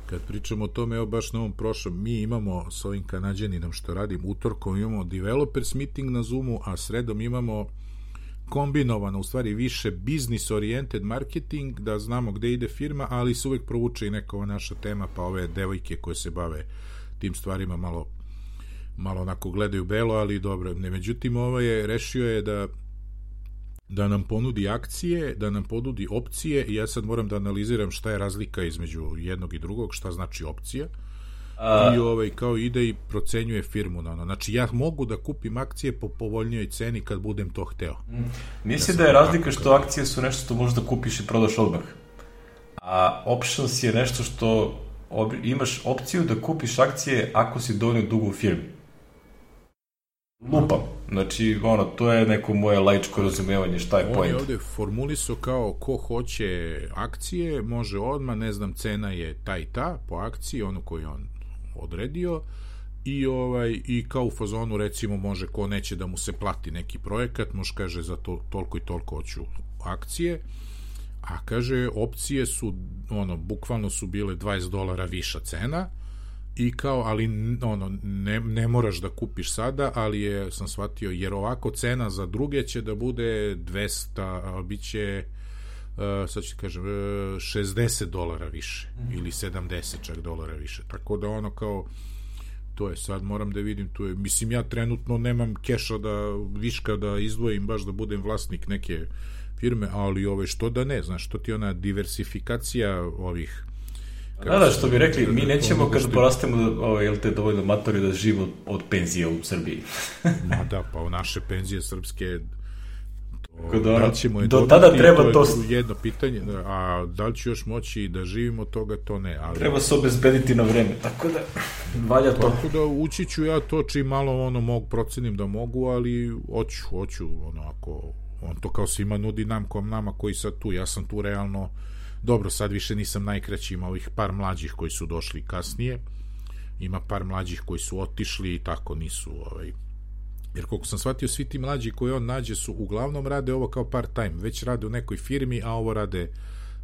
kad pričamo o tome, evo baš na ovom prošlom, mi imamo s ovim kanadjaninom što radim, utorkom imamo developers meeting na Zoomu, a sredom imamo kombinovano, u stvari više business oriented marketing, da znamo gde ide firma, ali se uvek provuče i neka ova naša tema, pa ove devojke koje se bave tim stvarima malo malo onako gledaju belo, ali dobro. Ne, međutim, ovo je, rešio je da da nam ponudi akcije, da nam ponudi opcije i ja sad moram da analiziram šta je razlika između jednog i drugog, šta znači opcija. A, I ovaj kao ide i procenjuje firmu na ono. Znači ja mogu da kupim akcije po povoljnijoj ceni kad budem to hteo. Mislim da je razlika što akcije su nešto što možeš da kupiš i prodaš odmah. A options je nešto što ob, imaš opciju da kupiš akcije ako si dovoljno dugo u firmi. Lupam. Znači, ono, to je neko moje laičko razumevanje šta je On je point. ovde formulisao kao ko hoće akcije, može odmah, ne znam, cena je ta i ta po akciji, onu koju on odredio i ovaj i kao u fazonu recimo može ko neće da mu se plati neki projekat, može kaže za to toliko i toliko hoću akcije, a kaže opcije su ono bukvalno su bile 20 dolara viša cena i kao ali ono ne, ne moraš da kupiš sada, ali je sam shvatio jer ovako cena za druge će da bude 200, a biće uh, sad ću kažem, uh, 60 dolara više mm. ili 70 čak dolara više. Tako da ono kao to je sad moram da vidim tu je mislim ja trenutno nemam keša da viška da izdvojim baš da budem vlasnik neke firme ali ove što da ne znaš što ti ona diversifikacija ovih Da, da, što bi rekli, mi nećemo kad porastemo, da, ovaj, jel te dovoljno matori da živimo od penzije u Srbiji. Ma da, pa u naše penzije srpske to, da, da ćemo je do tada treba to, to jedno pitanje, da, a da li ću još moći da živimo toga, to ne. Ali, treba se obezbediti na vreme, tako da valja to. Tako da ući ću ja to čim malo ono mogu procenim da mogu, ali hoću, hoću ono ako on to kao svima nudi nam kom nama koji sad tu, ja sam tu realno dobro, sad više nisam najkraći, ima ovih par mlađih koji su došli kasnije, ima par mlađih koji su otišli i tako nisu ovaj, Jer koliko sam shvatio, svi ti mlađi koji on nađe su uglavnom rade ovo kao part time. Već rade u nekoj firmi, a ovo rade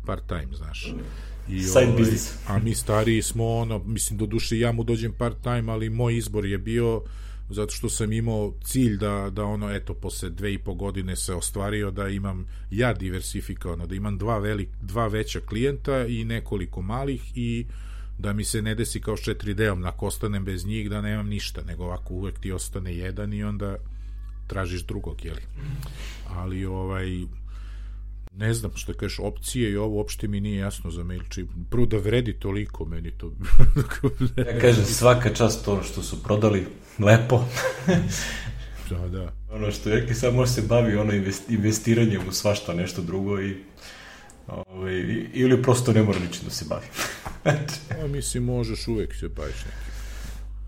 part time, znaš. I Side ovaj, business. A mi stariji smo, ono, mislim, do duše ja mu dođem part time, ali moj izbor je bio zato što sam imao cilj da, da ono, eto, posle dve i po godine se ostvario da imam ja diversifikovano, da imam dva, velik, dva veća klijenta i nekoliko malih i da mi se ne desi kao s 4D-om, ako ostanem bez njih, da nemam ništa, nego ovako uvek ti ostane jedan i onda tražiš drugog, jeli. Ali, ovaj, ne znam što kažeš, opcije i ovo uopšte mi nije jasno za MailChimp. Prvo da vredi toliko meni to. ja kažem, svaka čast to što su prodali, lepo. da, da. Ono što je, sad može se bavi ono investiranjem u svašta nešto drugo i ovaj, ili prosto ne mora ničim da se bavi. A mislim, možeš uvek se baviš nekim.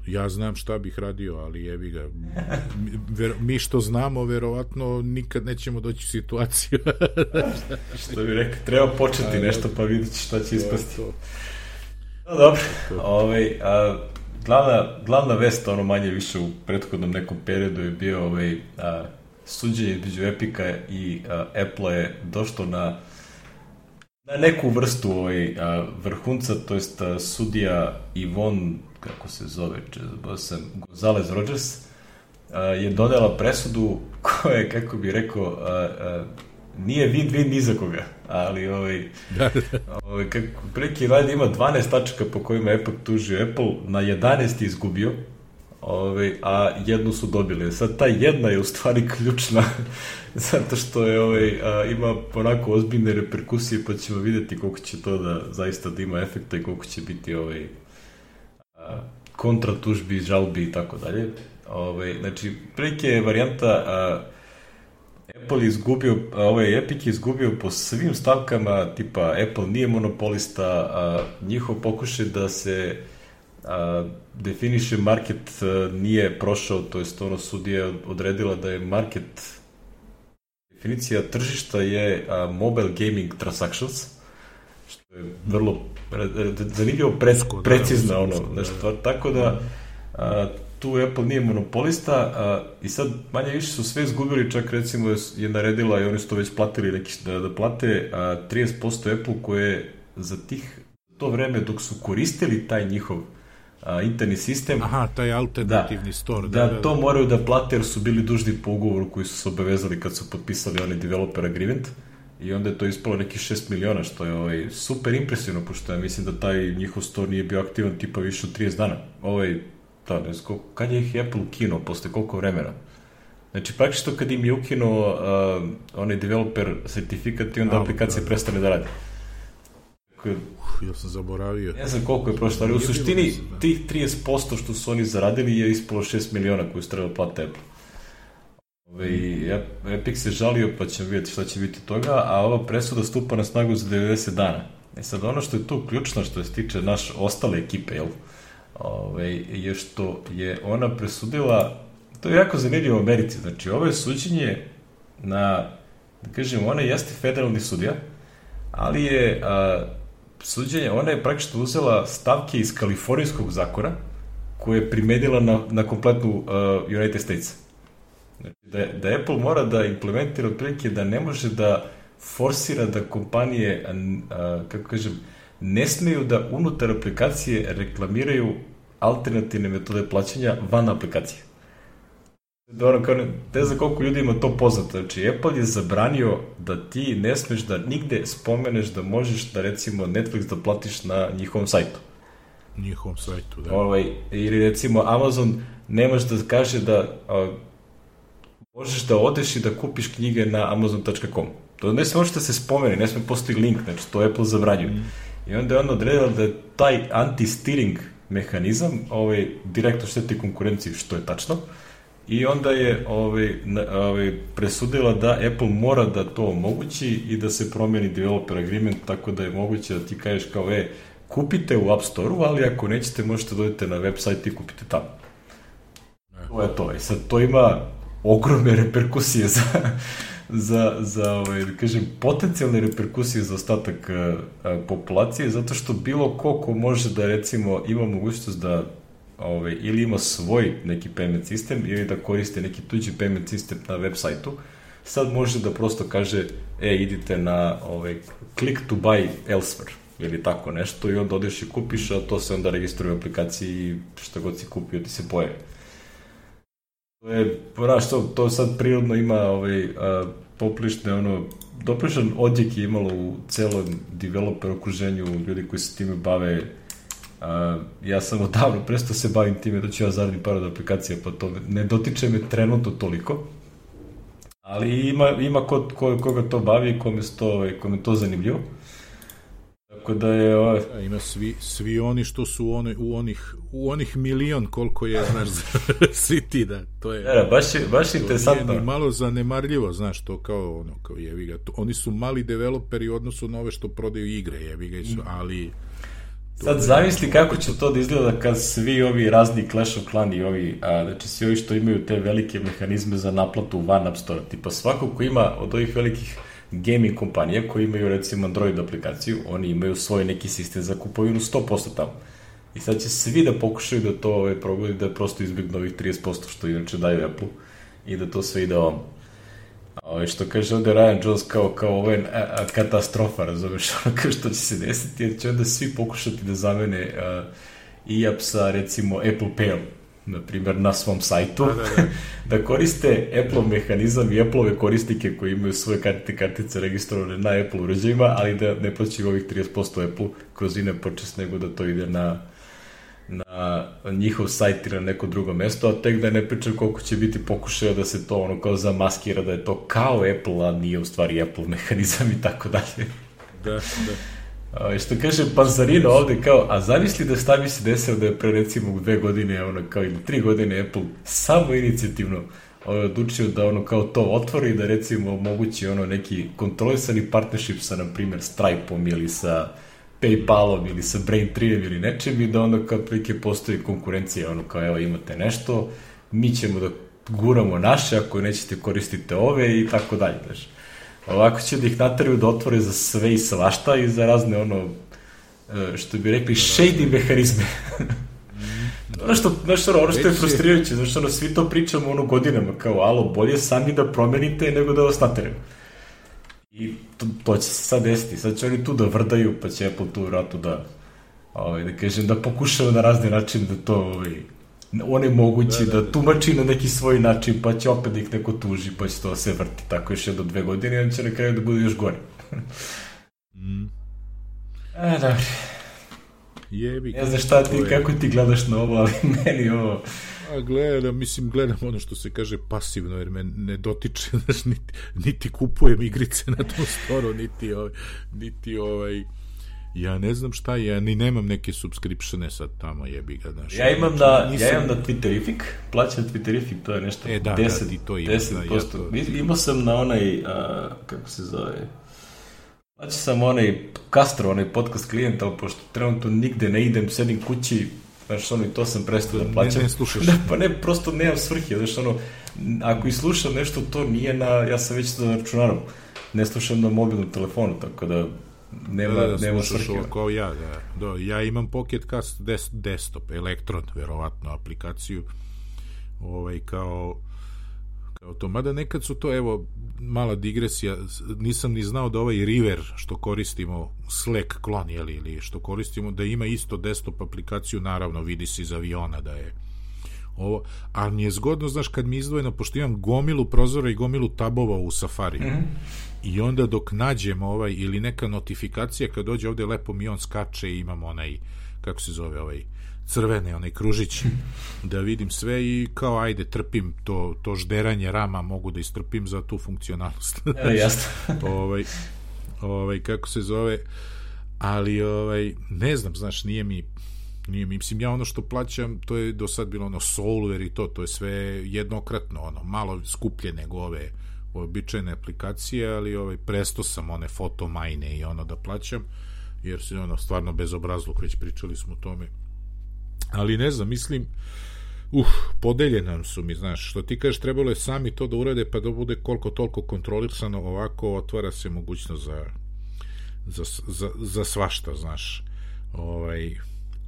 Ja znam šta bih radio, ali jebi ga. Ver, mi što znamo, verovatno, nikad nećemo doći u situaciju. što bi rekao, treba početi a, nešto, pa vidjeti šta će ispasti. To. No, dobro, ovaj, a, glavna, glavna vest, ono manje više u prethodnom nekom periodu je bio ovaj, a, suđenje između Epika i a, Apple je došlo na neku vrstu ovaj, a, vrhunca, to jest a, sudija Ivon, kako se zove, sam, Gonzalez Rogers, a, je donela presudu koja je, kako bi rekao, a, a, nije vid-vid ni za koga, ali ovaj, da, da. ovaj kako, preki valjda ima 12 tačaka po kojima ipak tužio Apple, na 11 izgubio, ovaj, a jednu su dobili. Sad ta jedna je u stvari ključna zato što je ovaj, a, ima onako ozbiljne reperkusije pa ćemo videti koliko će to da zaista da ima efekta i koliko će biti ovaj, a, kontra tužbi, žalbi i tako dalje. Ovaj, znači, prilike je varijanta a, Apple izgubio, ovaj Epic izgubio po svim stavkama, tipa Apple nije monopolista, a, njihov pokušaj da se a, definiše market a, nije prošao, to jest ono sudija odredila da je market definicija tržišta je a, mobile gaming transactions, što je vrlo zanimljivo pre, da, precizna ono, nešto, da, da. tako da a, tu Apple nije monopolista a, i sad manje više su sve izgubili, čak recimo je naredila i oni su to već platili neki da, da plate a, 30% Apple koje za tih to vreme dok su koristili taj njihov a, interni sistem. Aha, taj alternativni da, store. Da, da, da, to moraju da plate jer su bili dužni po ugovoru koji su se obavezali kad su potpisali onaj developer agreement i onda je to ispalo neki 6 miliona, što je ovaj, super impresivno, pošto ja mislim da taj njihov store nije bio aktivan tipa više od 30 dana. Ovaj, da, ne znam, kad je ih Apple ukinuo, posle koliko vremena? Znači, praktično kad im je ukinuo uh, onaj developer sertifikat i onda A, aplikacija da, da. prestane da radi. Dakle, ja sam zaboravio. Ne znam koliko je prošlo, ali u suštini tih 30% što su oni zaradili je ispalo 6 miliona koji su trebali plati Apple. Ove, Epic se žalio pa ćemo vidjeti šta će biti toga, a ova presuda stupa na snagu za 90 dana. E sad ono što je tu ključno što se tiče naš ostale ekipe, jel? Ove, je što je ona presudila, to je jako zanimljivo u Americi, znači ovo je suđenje na, da kažem, ona jeste federalni sudija, ali je a, suđenje, ona je praktično uzela stavke iz kalifornijskog zakona koju je primenila na, na kompletnu uh, United States. Znači, da, da Apple mora da implementira otprilike da ne može da forsira da kompanije, a, kako kažem, ne smeju da unutar aplikacije reklamiraju alternativne metode plaćanja van aplikacije. Ono kao ne, ne znam koliko ljudi ima to poznato. Znači, Apple je zabranio da ti ne smeš da nigde spomeneš da možeš da recimo Netflix da platiš na njihovom sajtu. Njihovom sajtu, da. Ovaj, ili recimo Amazon nemaš da kaže da a, možeš da odeš i da kupiš knjige na amazon.com. To ne sme da se spomeni, ne sme postoji link, znači to Apple zabranjuje. Mm. I onda je on odredila da je taj anti-steering mehanizam ovaj, direktno šteti konkurenciji, što je tačno. I onda je ovaj, ovaj, presudila da Apple mora da to omogući i da se promeni developer agreement tako da je moguće da ti kažeš kao, e, kupite u App Store-u, ali ako nećete možete da dodete na website i kupite tamo. To je to. I sad to ima ogromne reperkusije za, za, za ovaj, da kažem, potencijalne reperkusije za ostatak a, a, populacije, zato što bilo ko ko može da recimo ima mogućnost da ovaj, ili ima svoj neki payment sistem ili da koriste neki tuđi payment sistem na web sajtu, sad može da prosto kaže, e, idite na ovaj, click to buy elsewhere ili tako nešto i onda odeš i kupiš, a to se onda registruje u aplikaciji i šta god si kupio ti se pojavi. To je, znaš, to, to sad prirodno ima ovaj, a, poplišne, ono, doprišan odjek je imalo u celom developer okruženju ljudi koji se time bave a, ja sam odavno prestao se bavim time da ću ja zaradim par od aplikacija, pa to ne dotiče me trenutno toliko, ali ima, ima ko, ko, koga to bavi i kome, to, kome to zanimljivo. Tako da je... Ovaj... Da, ima svi, svi oni što su one, u, onih, u onih milion koliko je, znaš, svi ti, da, to je... Da, baš je, baš je interesantno. Nije malo zanemarljivo, znaš, to kao, ono, kao jevi ga, to, oni su mali developeri u odnosu na ove što prodaju igre, jevi ga, su, ali... Sad zamisli kako će to da izgleda kad svi ovi razni Clash of Clan i ovi, a, znači svi ovi što imaju te velike mehanizme za naplatu van App Store, tipa svako ko ima od ovih velikih gaming kompanija koji imaju recimo Android aplikaciju, oni imaju svoj neki sistem za kupovinu 100% tamo. I sad će svi da pokušaju da to ovaj, progodi da prosto izbjegnu ovih 30% što inače daju Apple i da to sve ide ovom. Ovaj, što kaže ovde Ryan Jones kao, kao ovo a, a, katastrofa, razumeš, ono kao što će se desiti, jer će onda svi pokušati da zamene uh, i-app sa recimo Apple Pay-om na primjer, na svom sajtu, da, da, da. da koriste Apple mehanizam i Apple-ove korisnike koji imaju svoje kartice, kartice registrovane na Apple uređajima, ali da ne plaćaju ovih 30% Apple kroz ine počest, nego da to ide na na njihov sajt ili na neko drugo mesto, a tek da ne pričam koliko će biti pokušaja da se to ono kao zamaskira, da je to kao Apple, a nije u stvari Apple mehanizam i tako dalje. Da, da. A, što kaže Panzarino ovde kao, a zamisli da šta bi se desilo da je pre recimo dve godine, ono kao ili tri godine Apple samo inicijativno ovaj, odlučio da ono kao to otvori da recimo omogući ono neki kontrolisani partnership sa na primjer Stripe-om ili sa Paypalom ili sa Braintree ili nečem i da onda kao prilike postoji konkurencija ono kao evo imate nešto mi ćemo da guramo naše ako nećete koristite ove i tako dalje znači Ovako će da ih nataraju da otvore za sve i svašta i za razne ono, e, što bi rekli, shady mehanizme. Ono što, znaš, ono, ono što je frustrirajuće, znaš, ono, svi to pričamo ono godinama, kao, alo, bolje sami da promenite nego da vas nataraju. I to, to će se sad desiti, sad će oni tu da vrdaju, pa će Apple tu vratu da, ovaj, da kažem, da pokušava na razne načine da to, ovaj, onemogući da, da, da, da, tumači na neki svoj način, pa će opet da ih neko tuži, pa će to se vrti tako još jedno dve godine i on će na kraju da bude još gore. mm. A, da. Jebi. Ne znaš šta ti, kako ti gledaš na ovo, ali meni ovo... A gledam, mislim, gledam ono što se kaže pasivno, jer me ne dotiče, znaš, niti, niti kupujem igrice na tom storu, niti, ovaj, niti ovaj, Ja ne znam šta je, ja ni nemam neke subscriptione sad tamo, jebi ga, znaš. Ja imam na, nisam... ja imam na Twitterific, plaćam Twitterific, to je nešto e, da, 10, da, to ima, 10%. Da, ja to... Imao sam na onaj, a, kako se zove, Znači sam onaj Castro, onaj podcast klijenta, ali pošto trenutno nigde ne idem, sedim kući, znaš, ono, i to sam prestao da plaćam. Ne, ne slušaš. Da, pa ne, prosto nemam svrhe, znaš, ono, ako i slušam nešto, to nije na, ja sam već na računarom, ne slušam na mobilnom telefonu, tako da nema, da, da, nema slušaš svrhe. ovo kao ja, da. da. Ja imam Pocket Cast des, desktop, Electron, verovatno, aplikaciju, ovaj, kao, kao to. Mada nekad su to, evo, mala digresija, nisam ni znao da ovaj River, što koristimo, Slack klon, jeli, ili što koristimo, da ima isto desktop aplikaciju, naravno, vidi se iz aviona da je ovo, ali mi je zgodno, znaš, kad mi izdvojeno, pošto imam gomilu prozora i gomilu tabova u Safari, mm -hmm. i onda dok nađem ovaj, ili neka notifikacija, kad dođe ovde lepo mi on skače i imam onaj, kako se zove, ovaj, crvene, onaj kružić, da vidim sve i kao, ajde, trpim to, to žderanje rama, mogu da istrpim za tu funkcionalnost. E, jasno. ovaj, ovaj, kako se zove, ali, ovaj, ne znam, znaš, nije mi, nije mi, mislim, ja ono što plaćam, to je do sad bilo ono Solver i to, to je sve jednokratno, ono, malo skuplje nego ove običajne aplikacije, ali ovaj, presto sam one fotomajne i ono da plaćam, jer se ono, stvarno bezobrazluk, već pričali smo o tome. Ali ne znam, mislim, uh, podeljena su mi, znaš, što ti kažeš, trebalo je sami to da urade, pa da bude koliko toliko kontrolisano, ovako otvara se mogućnost za, za, za, za svašta, znaš, ovaj,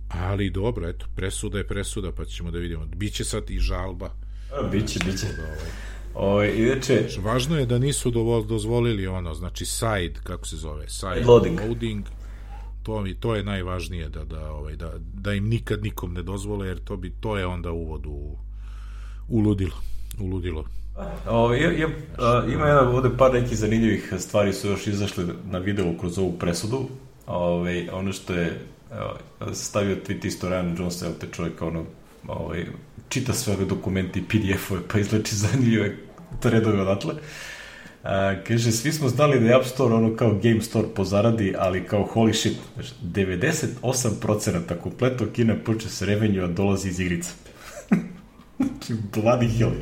ali dobro, eto, presuda je presuda, pa ćemo da vidimo. Biće sad i žalba. A, biće, biće. Da, ovaj, Ovaj inače važno je da nisu dozvolili ono, znači side kako se zove, side loading. loading. To mi to je najvažnije da da ovaj da da im nikad nikom ne dozvole jer to bi to je onda uvod u u ludilo. U ludilo. O, ja, ja, a, ima jedna ovde par nekih zanimljivih stvari su još izašle na videu kroz ovu presudu. Ove, ono što je evo, stavio tweet isto Ryan Jones, evo te čovjek ono, ovaj, čita sve ove dokumenti i PDF-ove, pa izlači zanimljive redove odatle. A, kaže, svi smo znali da je App Store ono kao Game Store po zaradi, ali kao holy shit, 98% kompletnog kina purchase revenue dolazi iz igrica. znači, bloody hell.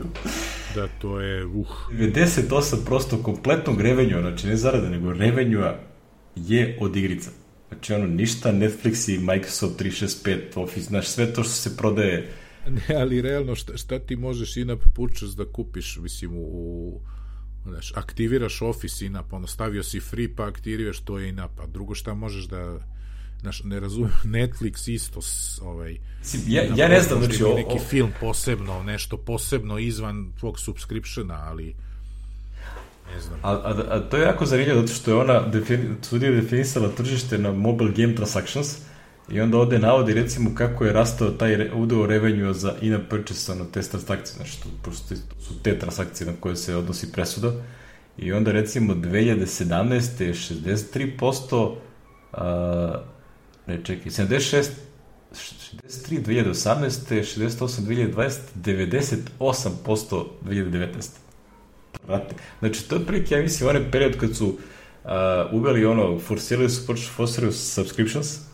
Da, to je, uh. 98% kompletnog revenue, znači ne zarade, nego revenue je od igrica. Znači ono, ništa Netflix i Microsoft 365, Office, znaš, sve to što se prodaje Ne, ali realno šta, šta ti možeš in-app purchase da kupiš, mislim, u, znaš, aktiviraš Office in-app, ono, stavio si free pa aktiviraš to in-app, a drugo šta možeš da, znaš, ne razumem, Netflix isto, ovaj, ja, ja ne znam, znači, o, neki film posebno, nešto posebno izvan tvog subscriptiona, ali ne znam. A, a, a to je jako zanimljivo, zato što je ona defini, studija definisala tržište na mobile game transactions, I onda ovde navodi recimo kako je rastao taj udeo revenue za in-app purchase na te transakcije, znači to, prosto su te transakcije na koje se odnosi presuda. I onda recimo 2017. je 63%, uh, ne čekaj, 76, 63 2018. 68 2020, 98% 2019. Prate. Znači, to je prilike, ja mislim, onaj period kad su uh, uveli ono, forsirali su, forsirali su subscriptions,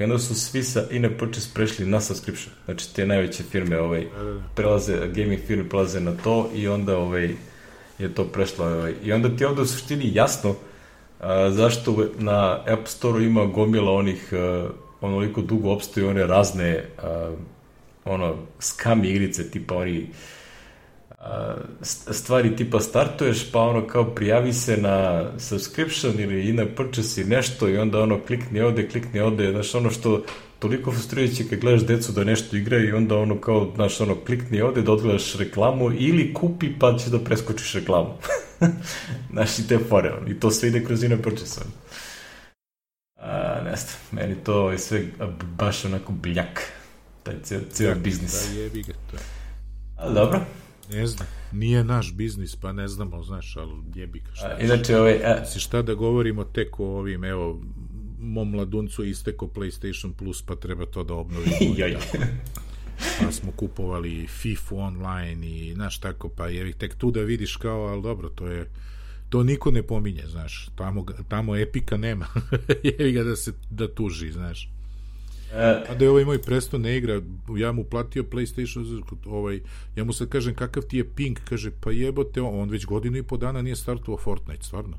I onda su svi sa in-app purchase prešli na subscription. Znači te najveće firme ovaj, prelaze, gaming firme prelaze na to i onda ovaj, je to prešlo. Ovaj. I onda ti ovde u suštini jasno a, zašto na App Store ima gomila onih a, onoliko dugo opstoju one razne a, ono scam igrice tipa oni stvari tipa startuješ pa ono kao prijavi se na subscription ili i na purchase i nešto i onda ono klikni ovde, klikni ovde, znaš ono što toliko frustrirajuće kad gledaš decu da nešto igra i onda ono kao, znaš ono klikni ovde da odgledaš reklamu ili kupi pa ćeš da preskočiš reklamu. znaš i te fore, ono. i to sve ide kroz ina purchase. Ono. A, ne znam, meni to je sve baš onako bljak, taj cijel, cijel biznis. Da, jebi ga to. Ali dobro, Ne znam, nije naš biznis, pa ne znamo, znaš, ali jebi ka šta. A, inače, ovaj... A... Si šta da govorimo tek o ovim, evo, mom mladuncu isteko PlayStation Plus, pa treba to da obnovimo. Joj. pa smo kupovali FIFA online i, znaš, tako, pa je tek tu da vidiš kao, ali dobro, to je to niko ne pominje, znaš, tamo, tamo epika nema, jevi ga da se da tuži, znaš. A da je ovaj moj presto ne igra, ja mu platio PlayStation, ovaj, ja mu sad kažem kakav ti je ping, kaže pa jebote, on već godinu i po dana nije startovao Fortnite, stvarno.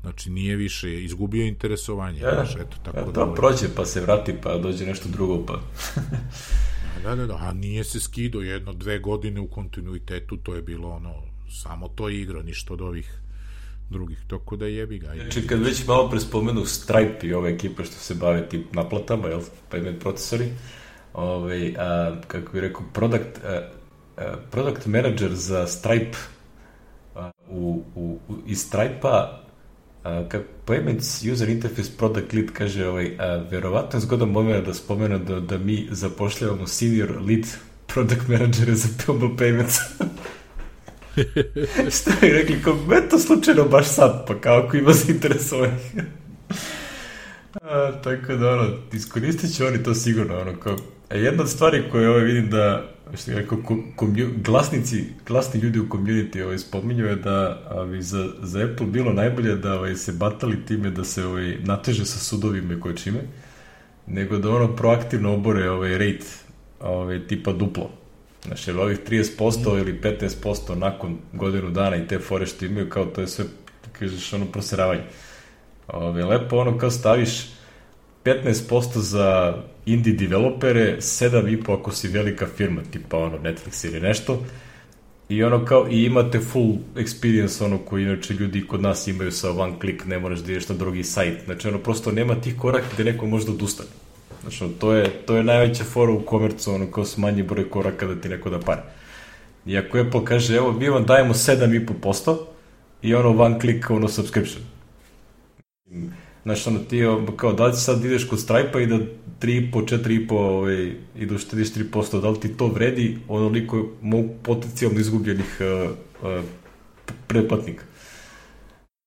Znači nije više, izgubio interesovanje. Ja, znaš, eto, tako ja, da, ovaj... prođe pa se vrati pa dođe nešto drugo pa... da, da, da, a nije se skido jedno, dve godine u kontinuitetu, to je bilo ono, samo to igra, ništa od ovih drugih, toko da jebi ga. Znači, kad već malo pre spomenu Stripe i ove ekipe što se bave tim naplatama, jel, payment procesori, ovaj, a, kako bih rekao, product, a, a, product manager za Stripe a, u, u, iz Stripe-a kako Payments User Interface Product Lead kaže, ovaj, a, verovatno je zgodan moment da spomenu da, da mi zapošljavamo senior lead product manager za Mobile Payments. Šta bi rekli, kao, me to slučajno baš sad, pa kao ako ima zainteresovanih. A, tako da, ono, iskoristit će oni to sigurno, ono, kao, a jedna od stvari koje ovaj vidim da, što je rekao, komju, glasnici, glasni ljudi u community ovaj, spominju je da ovaj, za, za Apple bilo najbolje da ovaj, se batali time da se ovaj, nateže sa sudovima i koje čime, nego da ono proaktivno obore ovaj rate ovaj, tipa duplo. Znači, ovih 30% ili 15% nakon godinu dana i te fore što imaju, kao to je sve, kažeš, ono, proseravanje. Ove, lepo ono kao staviš 15% za indie developere, 7,5% ako si velika firma, tipa ono Netflix ili nešto, i ono kao, i imate full experience ono koji inače ljudi kod nas imaju sa one click, ne moraš da ideš na drugi sajt, znači ono prosto nema tih koraka gde neko može da odustane. Znači, to je, to je najveća fora u komercu, ono, kao smanji broj koraka da ti neko da pare. I ako Apple kaže, evo, mi vam dajemo 7,5% i ono one click, ono, subscription. Znači, ono, ti, kao, da li sad ideš kod Stripe-a i da 3,5, 4,5, ovaj, i da uštediš 3%, da li ti to vredi onoliko potencijalno izgubljenih uh, uh, pretplatnika?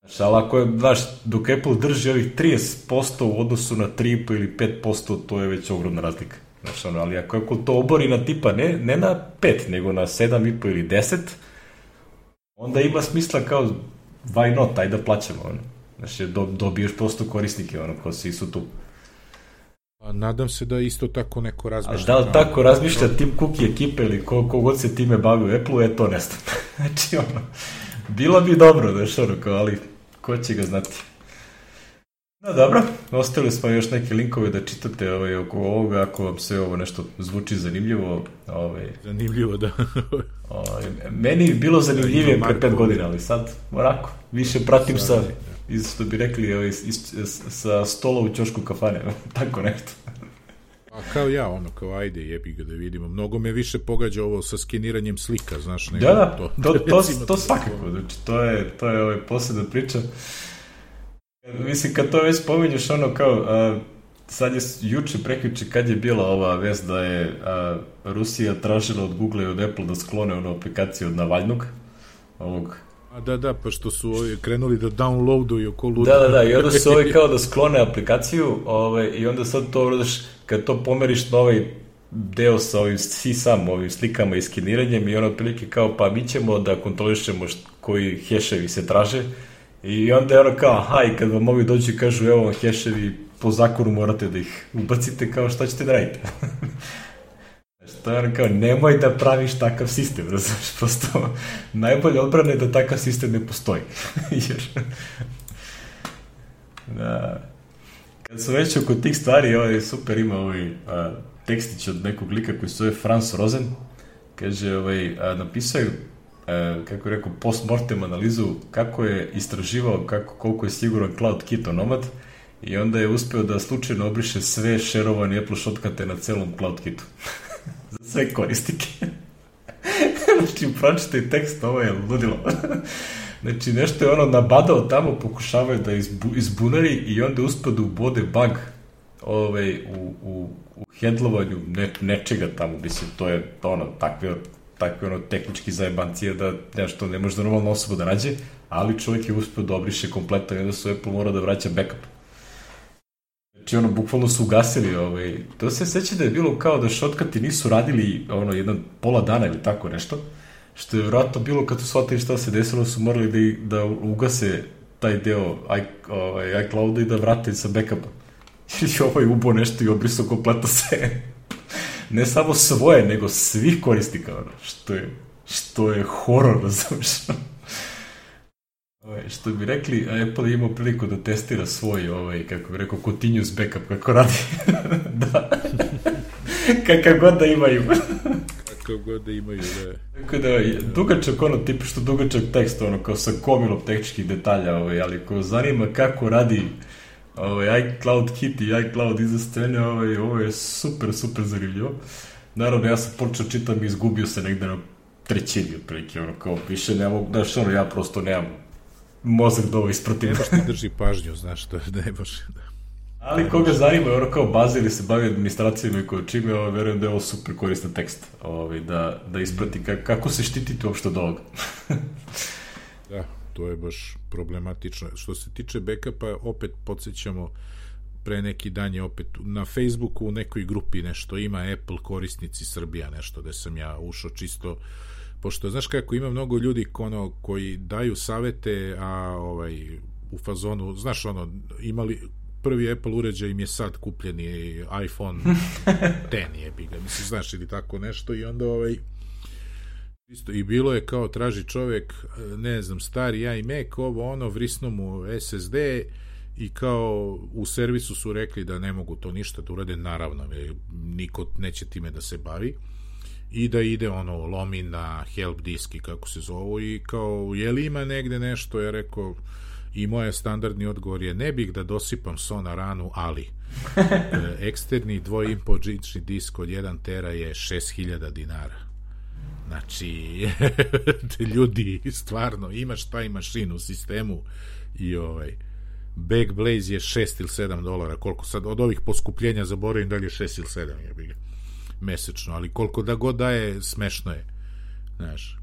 Znači, ali ako je, znaš, dok Apple drži ovih 30% u odnosu na 3,5 ili 5%, to je već ogromna razlika. Znači, ono, ali ako Apple to obori na tipa, ne, ne na 5, nego na 7,5 ili 10, onda ima smisla kao, why not, ajde da plaćamo, ono. Znači, do, dobiješ prosto korisnike, ono, ko si su tu. A nadam se da isto tako neko razmišlja. A da li tako razmišlja Tim Cook i ekipe ili ko, kogod se time bavi u Apple-u, je to nesto. znači, ono, bilo bi dobro, znaš, ono, kao, ali ko će ga znati. No dobro, ostali smo još neke linkove da čitate ovaj, oko ovoga, ako vam sve ovo nešto zvuči zanimljivo. Ovaj, zanimljivo, da. ovaj, meni je bilo zanimljivije pre pet godina, ali sad, morako, više pratim sa, iz, što bi rekli, ovaj, iz, iz, sa stola u ćošku kafane, tako nešto. A kao ja, ono, kao ajde, jebi ga da vidimo. Mnogo me više pogađa ovo sa skeniranjem slika, znaš, nego da, da, to. To, to, to, to svakako, znači, to je, to je ovaj posebna priča. Mislim, kad to već spominješ, ono, kao, a, sad je juče, prekjuče, kad je bila ova vest da je a, Rusija tražila od Google i od Apple da sklone onu aplikaciju od Navalnog, ovog A da, da, pa što su ovi krenuli da downloaduju ko ludi. Da, da, da, i onda su ovi kao da sklone aplikaciju ovaj, i onda sad to, uradaš, kad to pomeriš na ovaj deo sa ovim SISAM, ovim slikama i skeniranjem i ono otprilike kao pa mi ćemo da kontrolišemo koji heševi se traže i onda je ono kao aha i kad vam ovi dođu kažu evo heševi po zakonu morate da ih ubacite kao šta ćete da radite. To je ono kao, nemoj da praviš takav sistem, razumiješ, prosto najbolje odbrane je da takav sistem ne postoji. Jer, da, kad su već oko tih stvari, ovaj super ima ovaj a, tekstić od nekog lika koji se zove Franz Rosen, kaže, ovaj, a, napisao je, kako je rekao, post-mortem analizu kako je istraživao kako, koliko je siguran Cloud Kit Nomad i onda je uspeo da slučajno obriše sve šerovane Apple shortcute na celom Cloud Kitu za sve koristike. znači, pročitaj tekst, ovo je ludilo. znači, nešto je ono nabadao tamo, pokušavaju da izbu, izbunari i onda uspio da ubode bug ovaj, u, u, u hendlovanju ne, nečega tamo, mislim, to je ono, takve, takve ono, tehnički zajebancije da nešto ne može da normalna osoba da nađe, ali čovjek je uspio da obriše kompletno i onda su Apple mora da vraća backup. Znači, ono, bukvalno su ugasili, ovaj, to se seća da je bilo kao da šotkati nisu radili, ono, jedan pola dana ili tako nešto, što je vratno bilo kad su shvatili šta se desilo, su morali da, da ugase taj deo i, ovaj, iCloud-a i da vrate sa backupa. I ovaj ubo nešto i obrisao kompletno sve. ne samo svoje, nego svih korisnika, ono, što je, što je horor, razumiješ? Ovaj, što bi rekli, Apple je imao priliku da testira svoj, ovaj, kako bi rekao, continuous backup, kako radi. da. Kakav god da imaju. kakav god da imaju, da. Tako da, dugačak ono, tipa što dugačak tekst, ono, kao sa komilom tehničkih detalja, ovaj, ali ko zanima kako radi ovaj, iCloud kit i iCloud iza scene, ovaj, ovo je super, super zanimljivo. Naravno, ja sam počeo čitam i izgubio se negde na trećini, otprilike, ono, kao, više ne mogu, znaš, ono, ja prosto nemam mozak da ovo ispratim. Nemaš ti drži pažnju, znaš, to ne baš, da. Ali koga zanima, ono kao baza ili se bavi administracijom i ko čime, ovo, verujem da je ovo super koristan tekst, ovaj, da, da isprati kako, kako se štititi uopšte od ovoga. da, to je baš problematično. Što se tiče backupa, opet podsjećamo, pre neki dan je opet na Facebooku u nekoj grupi nešto ima Apple korisnici Srbija nešto da sam ja ušao čisto pošto znaš kako ima mnogo ljudi ono koji daju savete a ovaj u fazonu znaš ono imali prvi Apple uređaj im je sad kupljeni iPhone 10 je bi ga mislim znaš ili tako nešto i onda ovaj Isto, I bilo je kao traži čovjek, ne znam, stari ja i Mac, ovo ono, vrisno mu SSD i kao u servisu su rekli da ne mogu to ništa da urade, naravno, niko neće time da se bavi i da ide ono lomi na help diski kako se zovu i kao je li ima negde nešto? Je rekao i moj standardni odgovor je ne bih da dosipam so na ranu ali eksterni dvojimpožični disk od 1 tera je 6000 dinara. Znači ljudi stvarno imaš taj mašin u sistemu i ovaj Backblaze je 6 ili 7 dolara, koliko sad od ovih poskupljenja zaboravim da li je 6 ili 7 je bi mesečno, ali koliko da god daje, smešno je. Znaš,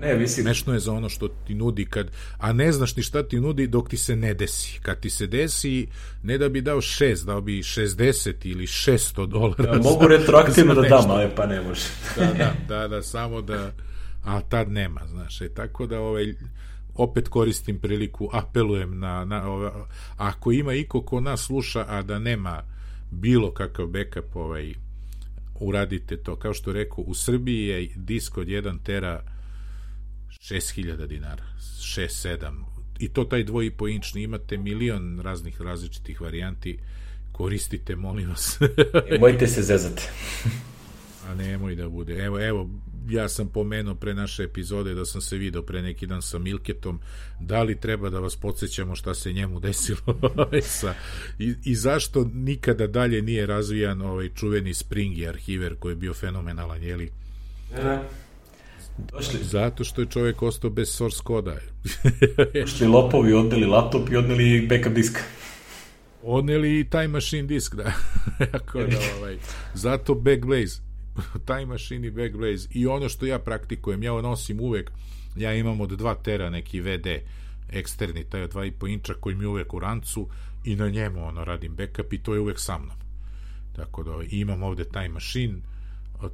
Ne, mislim... Smešno je za ono što ti nudi kad, a ne znaš ni šta ti nudi dok ti se ne desi. Kad ti se desi, ne da bi dao 6, dao bi 60 ili 600 dolara. Ja, mogu retroaktivno da dam, ali pa ne može. da, da, da, da, samo da, a tad nema, znaš, e, tako da ovaj, opet koristim priliku, apelujem na, na ove, ako ima iko ko nas sluša, a da nema bilo kakav backup, ovaj, uradite to. Kao što rekao, u Srbiji je disk od 1 tera 6000 dinara, 6-7, i to taj dvojipo inčni, imate milion raznih različitih varijanti, koristite, molim vas. Nemojte se zezati. A nemoj da bude. Evo, evo, ja sam pomenuo pre naše epizode da sam se video pre neki dan sa Milketom, da li treba da vas podsjećamo šta se njemu desilo sa, i, i zašto nikada dalje nije razvijan ovaj čuveni Springi arhiver koji je bio fenomenalan, jeli? Da. Došli. Zato što je čovjek ostao bez source koda. Došli lopovi, odneli laptop i odneli backup disk. Odneli i Time Machine disk, da. Ako da ovaj, zato Backblaze. Time Machine i Backblaze. I ono što ja praktikujem, ja nosim uvek, ja imam od 2 tera neki VD eksterni, taj od 2,5 inča koji mi uvek u rancu i na njemu ono radim backup i to je uvek sa mnom. Tako da imam ovde Time Machine,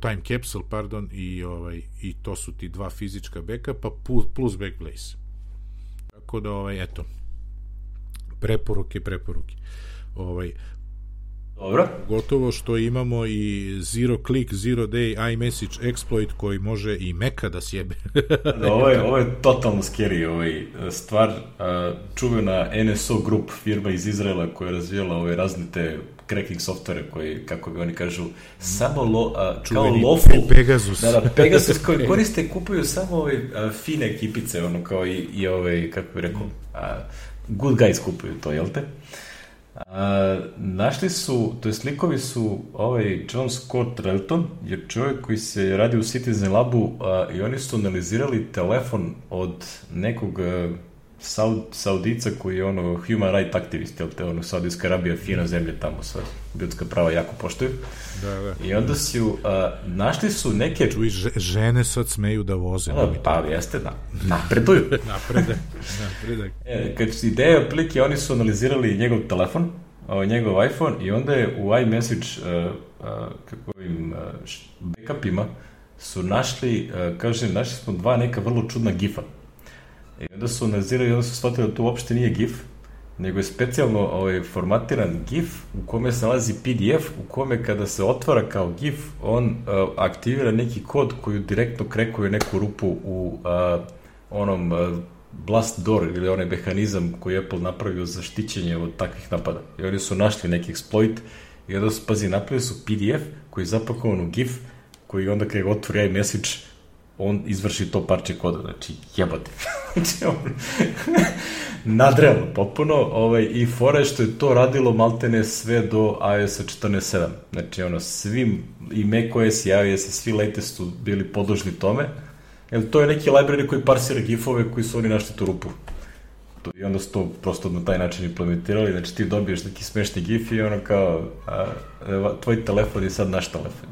time capsule, pardon, i, ovaj, i to su ti dva fizička backupa plus backblaze. Tako da, ovaj, eto, preporuke, preporuke. Ovaj, Dobro. Gotovo što imamo i zero click, zero day iMessage exploit koji može i meka da sjebe. da, ovo, je, ovo je totalno scary ovaj, stvar. Čuvena NSO Group, firma iz Izraela koja je razvijela ove razne te cracking softvere koji, kako bi oni kažu, samo lo, a, kao lawful. Pegasus. Da, da, Pegasus koji koriste kupuju samo ove a, fine ekipice, ono kao i, i ove, kako bi rekao, a, good guys kupuju to, jel te? Našli su, to je slikovi su ovaj John Scott Relton, je čovjek koji se radi u Citizen Labu a, i oni su analizirali telefon od nekog a, Saud, Saudica koji je ono human right aktivist, jel te, ono Saudijska Arabija fina zemlja tamo sa ljudska prava jako poštuju. Da, da. I onda su, uh, našli su neke... Čuj, žene sad smeju da voze. Da, pa jeste, da. Napreduju. napredak, napredak. E, kad su ideje otprilike, oni su analizirali njegov telefon, ovaj, njegov iPhone i onda je u iMessage uh, uh, kako im uh, backupima su našli, uh, kažem, našli smo dva neka vrlo čudna gifa. I onda su analizirali i onda su shvatili da to uopšte nije GIF, nego je specijalno ovaj, formatiran GIF u kome se nalazi PDF, u kome kada se otvara kao GIF, on uh, aktivira neki kod koji direktno krekuje neku rupu u uh, onom uh, blast door ili onaj mehanizam koji Apple napravio za štićenje od takvih napada. I oni su našli neki exploit i onda su, pazi, napravili su PDF koji je zapakovan u GIF koji onda kada otvori iMessage, on izvrši to parče koda, znači jebate. znači, on, nadrealno, popuno, ovaj, i fora što je to radilo maltene sve do iOS 14.7. Znači, ono, svim, i macOS i iOS, svi latest su bili podložni tome, jer to je neki library koji parsira gifove koji su oni našli tu rupu. I onda su to prosto na taj način implementirali, znači ti dobiješ neki smešni gif i ono kao, a, tvoj telefon je sad naš telefon.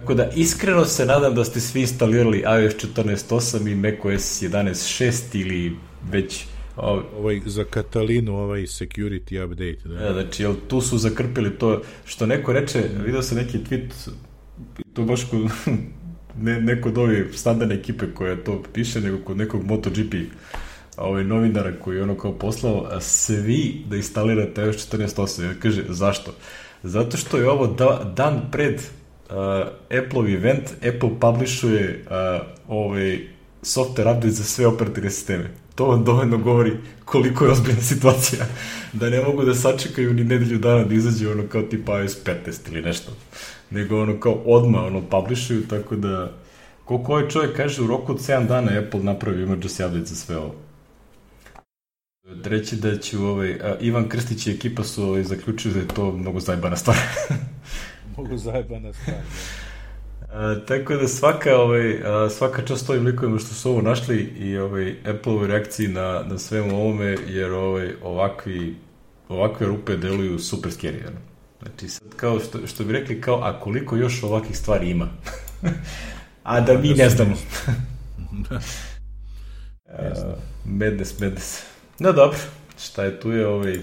Tako da, iskreno se nadam da ste svi instalirali iOS 14.8 i macOS 11.6 ili već... Ovaj, ovaj, za Katalinu, ovaj security update. Da. Ja, znači, jel, tu su zakrpili to, što neko reče, vidio sam neki tweet, to baš kod ne, neko od ove standardne ekipe koja to piše, nego kod nekog MotoGP ovaj novinara koji je ono kao poslao svi da instalirate iOS 14.8. Ja kaže, zašto? Zato što je ovo da, dan pred uh, Apple event, Apple publishuje uh, ovaj software update za sve operativne sisteme. To vam dovoljno govori koliko je ozbiljna situacija. Da ne mogu da sačekaju ni nedelju dana da izađe ono kao tipa iOS 15 ili nešto. Nego ono kao odma ono publishuju, tako da koliko ovaj čovjek kaže u roku od 7 dana Apple napravi emergency update za sve ovo. Reći da će ovaj, Ivan Krstić i ekipa su ovaj, zaključili da je to mnogo zajbana stvar. Mogu zajebana stvar. A, tako da svaka, ovaj, a, svaka čast ovim likovima što su ovo našli i ovaj, Apple-ove reakciji na, na svemu ovome, jer ovaj, ovakvi, ovakve rupe deluju super scary. Ano. Znači, sad kao što, što bi rekli, kao, a koliko još ovakvih stvari ima? a da mi ne znamo. uh, madness, madness. No dobro, šta je tu je ovaj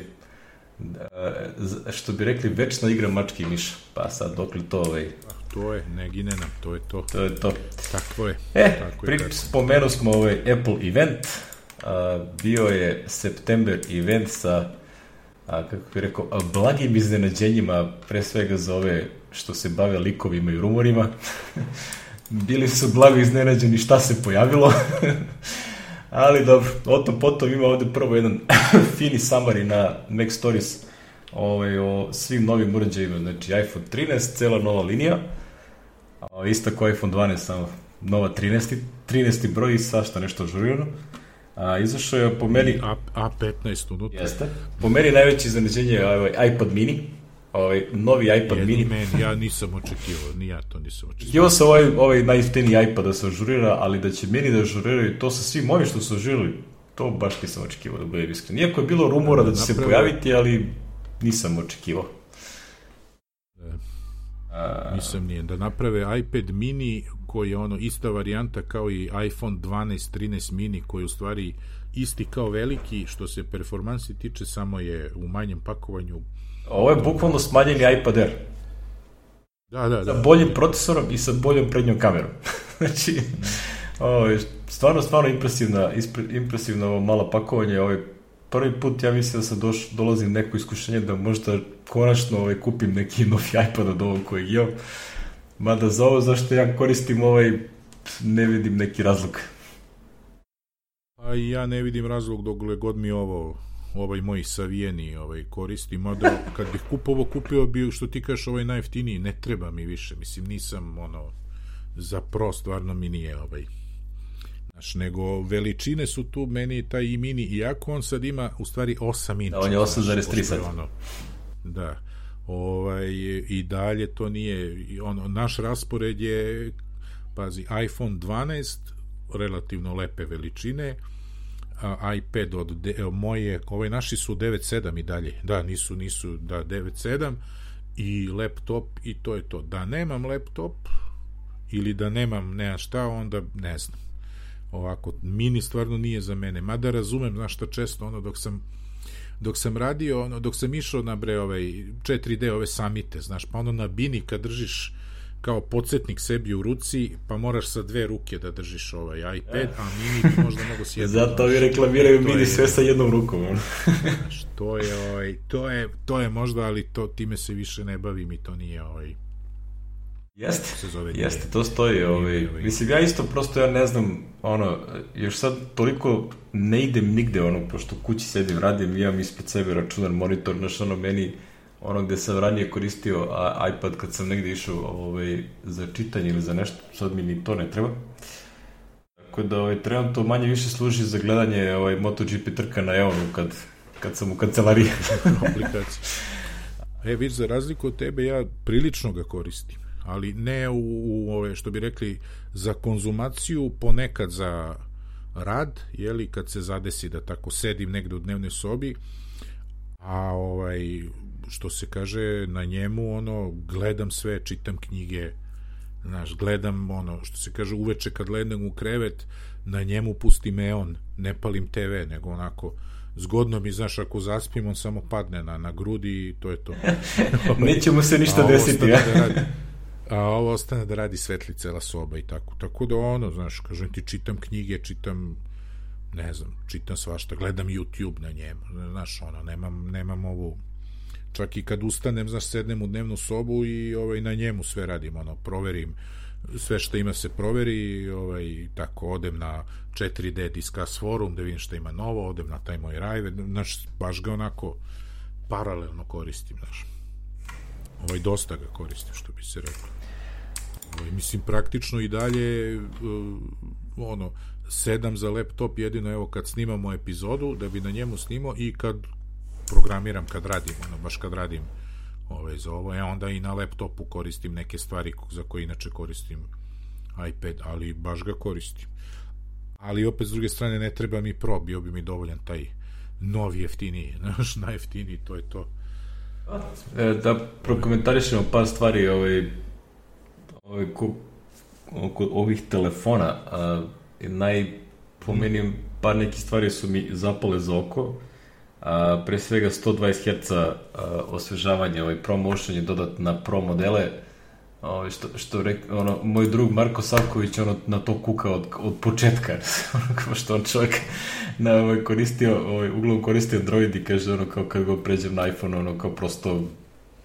što bi rekli, večna igra mački i miša. Pa sad, dok li to ovaj... To je, ne gine nam, to je to. To je to. Tako je. E, tako pri, spomenu smo ovaj Apple event. A, bio je september event sa, a, kako bih rekao, a, blagim iznenađenjima, pre svega za ove što se bave likovima i rumorima. Bili su blago iznenađeni šta se pojavilo. Ali dobro, o tom potom ima ovde prvo jedan fini summary na Mac Stories ovaj, o svim novim uređajima, znači iPhone 13, cela nova linija, a, ista kao iPhone 12, samo nova 13, 13. broj i sašta nešto žurirano. A, izašao je po meni... A, A15 unutra. Jeste. Po meni najveće iznenađenje je ovaj iPod mini, ovaj novi iPad Jedan mini. Men, ja nisam očekivao, ni ja to nisam očekivao. Htio sam ovaj, ovaj najjeftiniji iPad da se ažurira, ali da će meni da ažuriraju to sa svim ovim što su ažurirali, to baš nisam očekivao da bude iskren. Iako je bilo rumora da, da će napravo... se pojaviti, ali nisam očekivao. A... Nisam nije. Da naprave iPad mini koji je ono ista varijanta kao i iPhone 12, 13 mini koji je u stvari isti kao veliki što se performansi tiče samo je u manjem pakovanju Ovo je bukvalno smanjeni iPad Air. Da, da, da. Sa boljim procesorom i sa boljom prednjom kamerom. znači, ovo je stvarno, stvarno impresivna, impresivno ovo malo pakovanje. Ovo je prvi put ja mislim da sam doš, dolazim neko iskušenje da možda konačno ovaj, kupim neki novi iPad od ovog kojeg imam. Mada za ovo zašto ja koristim ovaj ne vidim neki razlog. A ja ne vidim razlog dok god mi ovo ovaj moj savijeni ovaj koristi, mada kad bih kupovo kupio bi što ti kažeš ovaj najjeftiniji, ne treba mi više, mislim nisam ono za pro stvarno mi nije ovaj Znaš, nego veličine su tu meni taj i mini, iako on sad ima u stvari 8 inča. Da, on je 8,3 sad. Ono, da. Ovaj, I dalje to nije, ono, naš raspored je, pazi, iPhone 12, relativno lepe veličine, iPad od de, moje, ove naši su 9.7 i dalje, da, nisu, nisu, da, 9.7 i laptop i to je to. Da nemam laptop ili da nemam nema šta, onda ne znam. Ovako, mini stvarno nije za mene. Mada razumem, znaš šta često, ono, dok sam dok sam radio, ono, dok sam išao na bre ovaj 4D ove samite, znaš, pa ono na bini kad držiš kao podsjetnik sebi u ruci, pa moraš sa dve ruke da držiš ovaj iPad, a mini bi možda mogo s jednom. Zato vi reklamiraju mini je, sve sa jednom rukom. Znaš, to je, ovaj, to je, to je možda, ali to, time se više ne bavim i to nije ovaj, Jeste, se zove jeste, to stoji. Ovaj, ovaj. Mislim, ja isto prosto, ja ne znam, ono, još sad toliko ne idem nigde, ono, pošto kući sedim, radim, imam ispred sebe računar, monitor, znaš, ono, meni, ono gde sam ranije koristio iPad kad sam negde išao ovaj, za čitanje ili za nešto, sad mi ni to ne treba. Tako da ovaj, trenutno manje više služi za gledanje ovaj, MotoGP trka na Eonu kad, kad sam u kancelariji. aplikaciju. E, viš, za razliku od tebe, ja prilično ga koristim, ali ne u, u ove, što bi rekli, za konzumaciju, ponekad za rad, jeli, kad se zadesi da tako sedim negde u dnevnoj sobi, a ovaj, što se kaže, na njemu, ono, gledam sve, čitam knjige, znaš, gledam, ono, što se kaže, uveče kad gledam u krevet, na njemu pustim on, ne palim TV, nego onako, zgodno mi, znaš, ako zaspim, on samo padne na, na grudi i to je to. Neće mu se ništa desiti, ja? da radi, a ovo ostane da radi svetli cela soba i tako. Tako da ono, znaš, kažem ti, čitam knjige, čitam ne znam, čitam svašta, gledam YouTube na njemu, znaš, ono, nemam, nemam ovu, čak i kad ustanem, znaš, sednem u dnevnu sobu i ovaj, na njemu sve radim, ono, proverim sve što ima se proveri, ovaj, tako, odem na 4D Discuss forum da vidim šta ima novo, odem na taj moj rajve, znaš, baš ga onako paralelno koristim, znaš. Ovaj, dosta ga koristim, što bi se rekao. Ovaj, mislim, praktično i dalje, uh, ono, sedam za laptop jedino evo kad snimamo epizodu da bi na njemu snimao i kad programiram kad radim ono baš kad radim ovaj, za ovo, e onda i na laptopu koristim neke stvari za koje inače koristim iPad, ali baš ga koristim. Ali opet s druge strane ne treba mi Pro, bio bi mi dovoljan taj novi jeftiniji, znaš, najjeftiniji, to je to. E, da prokomentarišemo par stvari ovaj, ovaj, ko, oko ovih telefona. A, naj, po meni, par neki stvari su mi zapale za oko. A, pre svega 120 Hz osvežavanje, ovaj Pro Motion je dodat na Pro modele, ovaj, što, što rek, ono, moj drug Marko Savković ono, na to kuka od, od početka, kao što on čovjek na, ovaj, koristio, ovaj, uglavnom koristio Android i kaže ono kao kad go pređem na iPhone, ono kao prosto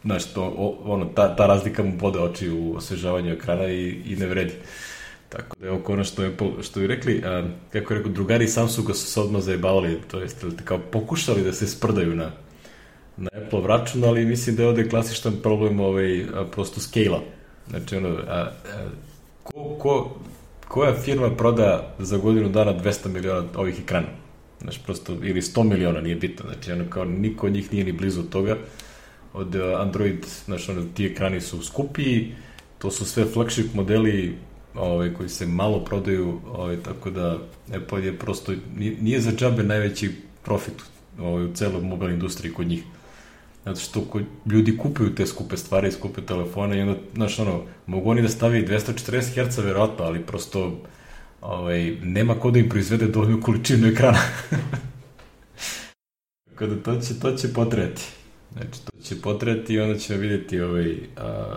znaš, to, ono, ta, ta razlika mu bode oči u osvežavanju ekrana i, i ne vredi. Tako da oko ono što je, što je rekli, a, kako je rekao, drugari Samsunga su se odmah zajebavali, to jest kao pokušali da se sprdaju na, na Apple račun, ali mislim da je ovde klasičan problem ovaj, a, prosto scale-a. Znači, ono, a, a, ko, ko, koja firma proda za godinu dana 200 miliona ovih ekrana? Znači, prosto, ili 100 miliona, nije bitno. Znači, ono, kao, niko od njih nije ni blizu toga. Od Android, znači, ono, ti ekrani su skupiji, to su sve flagship modeli ovaj, koji se malo prodaju, ovaj, tako da Apple je prosto, nije za džabe najveći profit ovaj, u celoj mobilnoj industriji kod njih. Zato što kod ljudi kupuju te skupe stvari, skupe telefone i onda, znaš, ono, mogu oni da stavi 240 Hz verovatno, ali prosto ovaj, nema ko da im proizvede dovoljnu količinu ekrana. Tako da to će, to će potrebati. Znači, to će potrebati i onda ćemo vidjeti ovaj, a,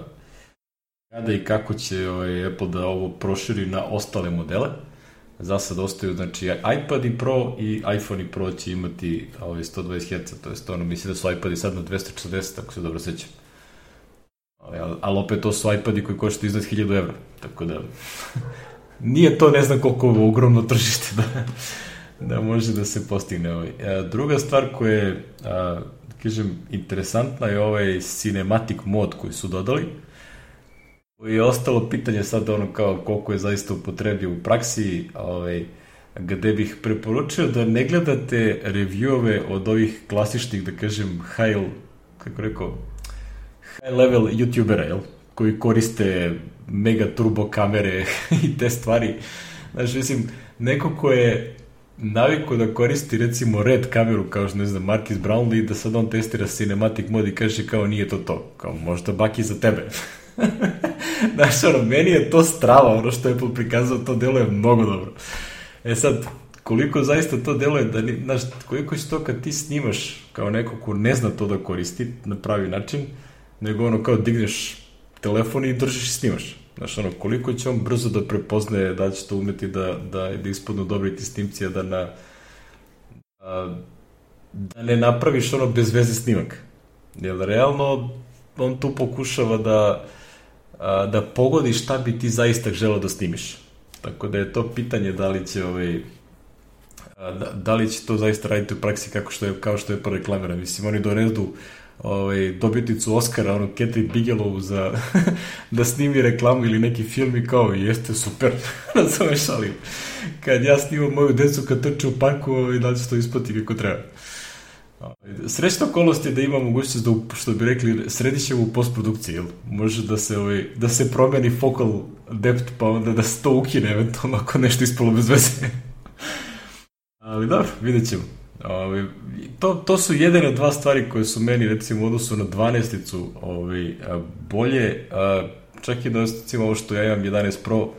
kada i kako će ovaj, Apple da ovo proširi na ostale modele. Za sad ostaju, znači, iPad i Pro i iPhone i Pro će imati ovaj, 120 Hz, to je ono, mislim da su iPadi sad na 240, tako se dobro sećam. Ali, ali opet to su iPadi koji koštaju iznad 1000 evra, tako da nije to ne znam koliko ovo ogromno tržište da, da može da se postigne ovaj. E, druga stvar koja je, a, da kažem, interesantna je ovaj cinematic mod koji su dodali, I ostalo pitanje sad ono kao koliko je zaista upotrebio u praksi, ovaj, gde bih preporučio da ne gledate reviewove od ovih klasičnih, da kažem, high, kako rekao, high level youtubera, jel? koji koriste mega turbo kamere i te stvari. Znaš, mislim, neko ko je naviku da koristi recimo red kameru kao što ne znam Marcus Brownlee da sad on testira cinematic mod i kaže kao nije to to kao možda baki za tebe Znaš, ono, meni je to strava, ono što je Apple prikazao, to deluje mnogo dobro. E sad, koliko zaista to deluje, da znaš, koliko će to kad ti snimaš kao neko ko ne zna to da koristi na pravi način, nego ono kao digneš telefon i držiš i snimaš. Znaš, ono, koliko će on brzo da prepoznaje da će to umeti da, da, da ispadnu dobri ti snimci, da na a, da ne napraviš ono bez veze snimak. Jer realno on tu pokušava da da pogodi šta bi ti zaista želeo da snimiš. Tako da je to pitanje da li će ovaj, da, da li će to zaista raditi u praksi kako što je, kao što je reklamira. Mislim, oni doredu ovaj, dobitnicu Oscara, ono, Catherine Bigelow za da snimi reklamu ili neki film i kao, jeste super, razumeš, ali kad ja snimam moju decu kad trče u parku, ovaj, da će to ispati kako treba. Srećna okolost je da ima mogućnost da, što bi rekli, sredićemo u postprodukciji, jel? Može da se, ovaj, da se promeni focal depth, pa onda da se to ukine eventualno ako nešto ispalo bez veze. Ali dobro, vidjet ćemo. Ovaj, to, to su jedine dva stvari koje su meni, recimo, u odnosu na 12-icu ovaj, bolje, a, čak i da recimo ovo što ja imam 11 Pro,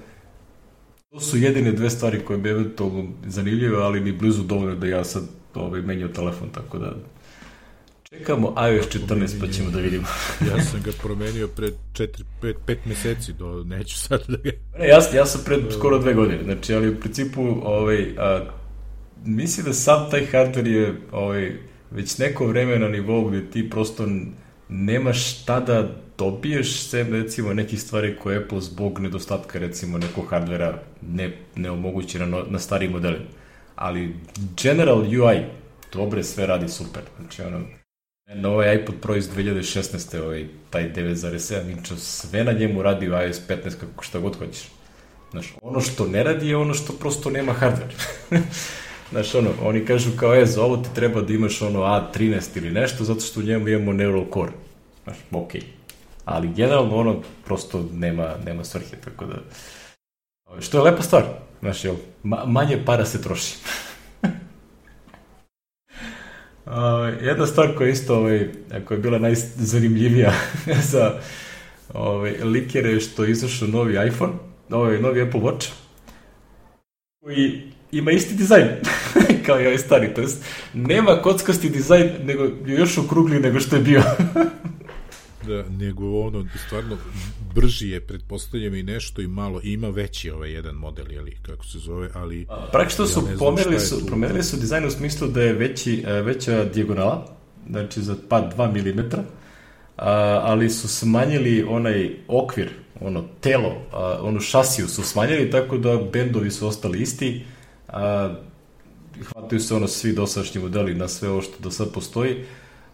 to su jedine dve stvari koje bi eventualno zanimljive, ali ni blizu dovoljno da ja sad ovaj, menjao telefon, tako da čekamo iOS 14 pa ćemo da vidimo. ja sam ga promenio pred 4, 5, 5 meseci, do, neću sad da ga... Ne, ja, ja sam pred skoro dve godine, znači, ali u principu, ovaj, a, mislim da sam taj hardware je ovaj, već neko vreme na nivou gde ti prosto nemaš šta da dobiješ sem recimo nekih stvari koje Apple zbog nedostatka recimo nekog hardvera ne, ne omogući na, na starijim modelima ali general UI dobre, sve radi super. Znači, ono, na ovaj iPod Pro iz 2016. Ovaj, taj 9.7 inča, sve na njemu radi u iOS 15 kako šta god hoćeš. Znaš, ono što ne radi je ono što prosto nema hardware. Znaš, ono, oni kažu kao, e, za ovo ti treba da imaš ono A13 ili nešto, zato što u njemu imamo neural core. Znaš, okej. Okay. Ali generalno ono prosto nema, nema svrhe, tako da... Što je lepa stvar. Znaš, jel, ma, manje para se troši. uh, jedna stvar koja je isto, ovaj, koja je bila najzanimljivija za ovaj, likere što je izašao novi iPhone, ovaj, novi Apple Watch, koji ima isti dizajn kao i ovaj stari, to jest nema kockasti dizajn, nego je još okrugli nego što je bio. da, nego ono, stvarno, brži je, pretpostavljam i nešto i malo, ima veći ovaj jedan model, jeli, kako se zove, ali... Praktično su, ja pomerili su, promenili su dizajn u smislu da je veći, e, veća dijagonala, znači za pa 2 mm, ali su smanjili onaj okvir, ono telo, a, onu šasiju su smanjili tako da bendovi su ostali isti, a, hvataju se ono svi dosadašnji modeli na sve ovo što do sad postoji,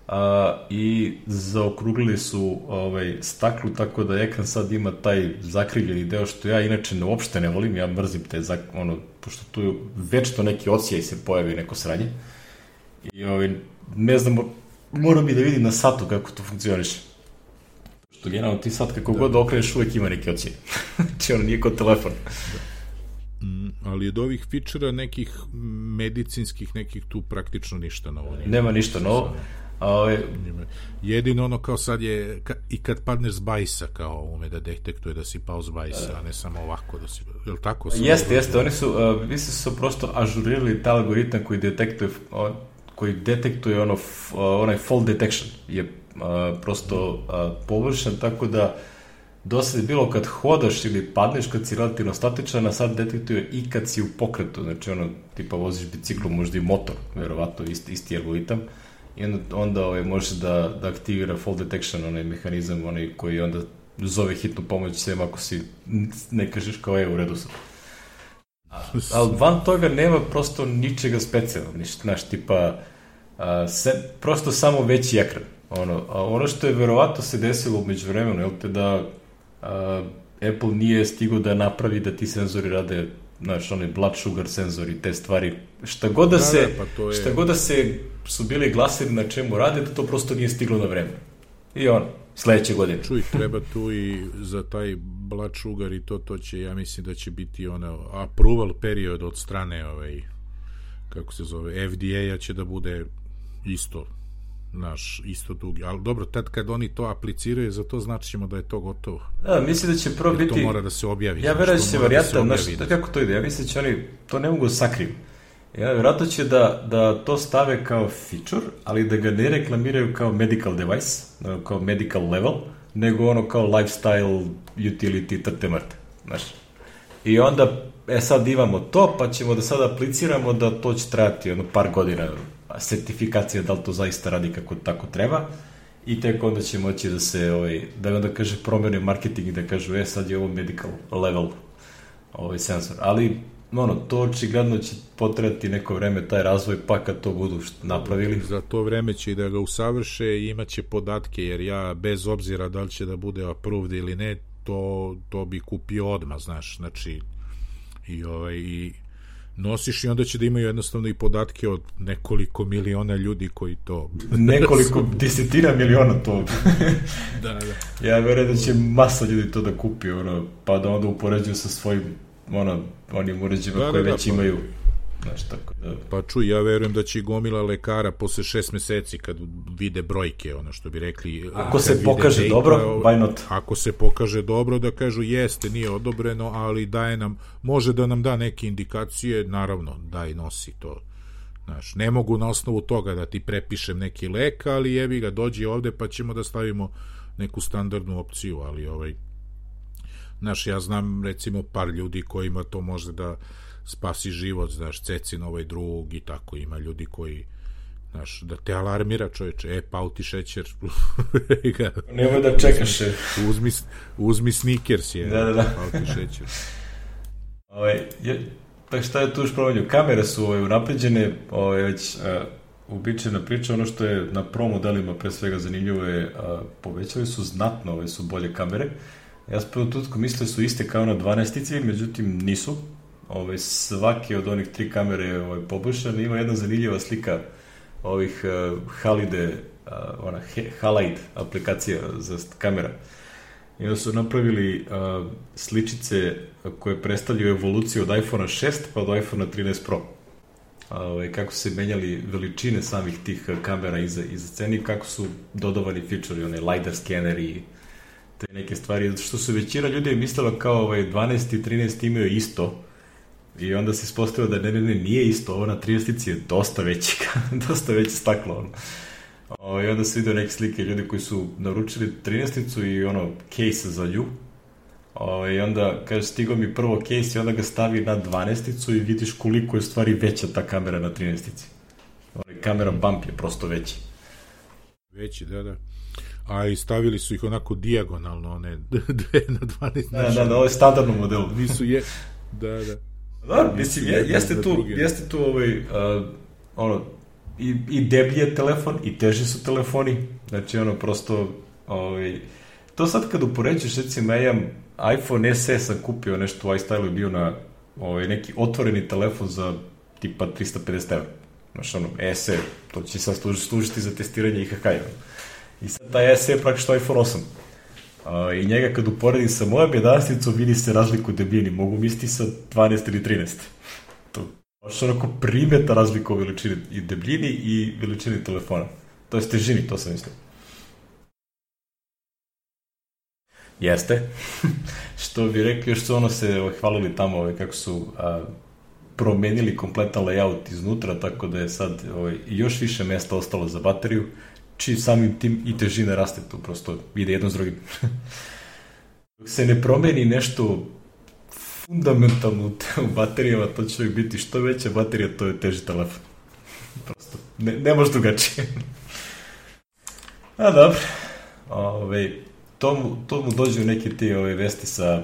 a, i zaokruglili su ovaj, staklu tako da ekran sad ima taj zakrivljeni deo što ja inače ne, uopšte ne volim, ja mrzim te, zak, ono, pošto tu večno neki ocijaj se pojavi neko sranje i ovaj, ne znam, moram bi da vidim na satu kako to funkcioniše. Što generalno ti sad kako da. god okreneš uvek ima neki ocijaj. znači ono nije kod telefon. Da. Mm, ali od ovih fičera nekih medicinskih nekih tu praktično ništa novo. Nema ništa novo. Ove... Jedino ono kao sad je, ka, i kad padneš s bajsa, kao ume da detektuje da si pao s bajsa, a ne samo ovako da si, je li tako? Jeste, jeste, oni su, uh, mislim su prosto ažurirali taj algoritam koji detektuje, uh, koji detektuje ono, f, uh, onaj fall detection, je uh, prosto uh, površan, tako da dosta je bilo kad hodaš ili padneš kad si relativno statičan, a sad detektuje i kad si u pokretu, znači ono, tipa voziš biciklu, možda i motor, verovatno isti, isti algoritam. Uh, i onda, onda ovaj, može da, da aktivira fall detection, onaj mehanizam onaj koji onda zove hitnu pomoć sem ako si ne kažeš kao je u redu sam. Ali van toga nema prosto ničega specijalnog, ništa, znaš, tipa, a, se, prosto samo veći ekran. Ono, a ono što je verovatno se desilo umeđu vremenu, je te da a, Apple nije stigo da napravi da ti senzori rade znaš, onaj blood sugar senzori, te stvari, šta god da, da se, da, pa je... šta god da se su bili glasili na čemu rade, da to prosto nije stiglo na vreme. I on, sledeće godine. Čuj, treba tu i za taj blood sugar i to, to će, ja mislim da će biti ono approval period od strane ovaj, kako se zove, FDA-a će da bude isto naš isto dugi. Ali dobro, tad kad oni to apliciraju, za to znači ćemo da je to gotovo. Da, mislim da će prvo biti... to mora da se objavi. Ja verujem da će se varijata, da znaš, da kako to ide, ja mislim da će oni to ne mogu da sakriju. Ja, vjerojatno će da, da to stave kao feature, ali da ga ne reklamiraju kao medical device, kao medical level, nego ono kao lifestyle utility trte mrte. Znaš. I onda, e sad imamo to, pa ćemo da sad apliciramo da to će trajati ono par godina sertifikacija da li to zaista radi kako tako treba i tek onda će moći da se ovaj, da onda kaže promene marketing i da kažu e sad je ovo medical level ovaj sensor ali ono, to očigledno će potrebati neko vreme taj razvoj, pa kad to budu napravili. Za to vreme će i da ga usavrše i imaće podatke, jer ja, bez obzira da li će da bude approved ili ne, to, to bi kupio odmah, znaš, znači, i, ovaj, i nosiš i onda će da imaju jednostavno i podatke od nekoliko miliona ljudi koji to... nekoliko desetina miliona to. da, da. Ja verujem da će masa ljudi to da kupi, ono, pa da onda upoređuju sa svojim ono, onim uređima da, koje da, već da, imaju. Znaš, tako da... Pa čuj, ja verujem da će gomila lekara posle šest meseci kad vide brojke, ono što bi rekli... Ako se pokaže data, dobro, why not? Ako se pokaže dobro, da kažu jeste, nije odobreno, ali daje nam, može da nam da neke indikacije, naravno, da i nosi to. Znaš, ne mogu na osnovu toga da ti prepišem neki lek, ali jebi ga, dođi ovde pa ćemo da stavimo neku standardnu opciju, ali ovaj, Znaš, ja znam recimo par ljudi kojima to može da spasi život, znaš, Cecin ovaj drug i tako, ima ljudi koji znaš, da te alarmira čoveče, e, pao ti šećer. Nemoj da čekaš. Uzmi, uzmi sneakers je, da, da, da. pao ti šećer. Ovaj, je, pa šta je tu još promenio? Kamere su ovaj, unapređene, ovaj, već uh, uobičajena priča, ono što je na pro modelima pre svega zanimljivo je, uh, povećali su znatno, ove su bolje kamere, Ja sam prvo tutko mislio da su iste kao na 12-ici, međutim nisu. Ove, svake od onih tri kamere je ovaj, poboljšana. Ima jedna zanimljiva slika ovih uh, Halide, uh, ona Halide aplikacija za kamera. I onda su napravili uh, sličice koje predstavljaju evoluciju od iPhone 6 pa do iPhone 13 Pro. Ove, kako su se menjali veličine samih tih kamera iza, iza ceni, kako su dodavani feature, one LiDAR skeneri i te neke stvari, zato što su većina ljudi mislila kao ovaj 12 i 13 imaju isto, I onda se ispostavio da ne, ne, ne, nije isto, ovo na 30 je dosta veći, dosta veće staklo. Ono. O, I onda se vidio neke slike ljudi koji su naručili 13 i ono, case za nju. O, I onda, kaže, stigo mi prvo case i onda ga stavi na 12 i vidiš koliko je stvari veća ta kamera na 13 Ovaj, kamera bump je prosto veći. Veći, da, da a i stavili su ih onako dijagonalno, one dve na 12. Da, da, da, ovo je standardno model. Nisu je, da, da. Da, mislim, je, jeste tu, jeste tu ovaj, uh, ono, i, i deblji telefon, i teži su telefoni, znači ono, prosto, ovaj, to sad kad upoređuješ, recimo, ja imam iPhone SE sam kupio nešto u iStyle bio na ovaj, neki otvoreni telefon za tipa 350 evra. Znaš, ono, SE, to će sad služiti, za testiranje IHK. I sad taj SE je praktično iPhone 8. Uh, I njega kad uporedim sa mojom 11 vidi se razliku debljini. Mogu misliti sa 12 ili 13. To baš onako primeta razlika u veličini i debljini i veličini telefona. To je težini, to sam mislio. Jeste. što bi rekli, još su ono se ovaj, hvalili tamo ovaj, kako su a, promenili kompletan layout iznutra, tako da je sad ovaj, još više mesta ostalo za bateriju či samim tim i težina raste tu, prosto ide jedno s drugim. Dok se ne promeni nešto fundamentalno u baterijama, to će uvijek biti što veća baterija, to je teži telefon. Prosto, ne, ne može drugačije. A dobro, ove, to, mu, to mu dođu neke ti ove vesti sa,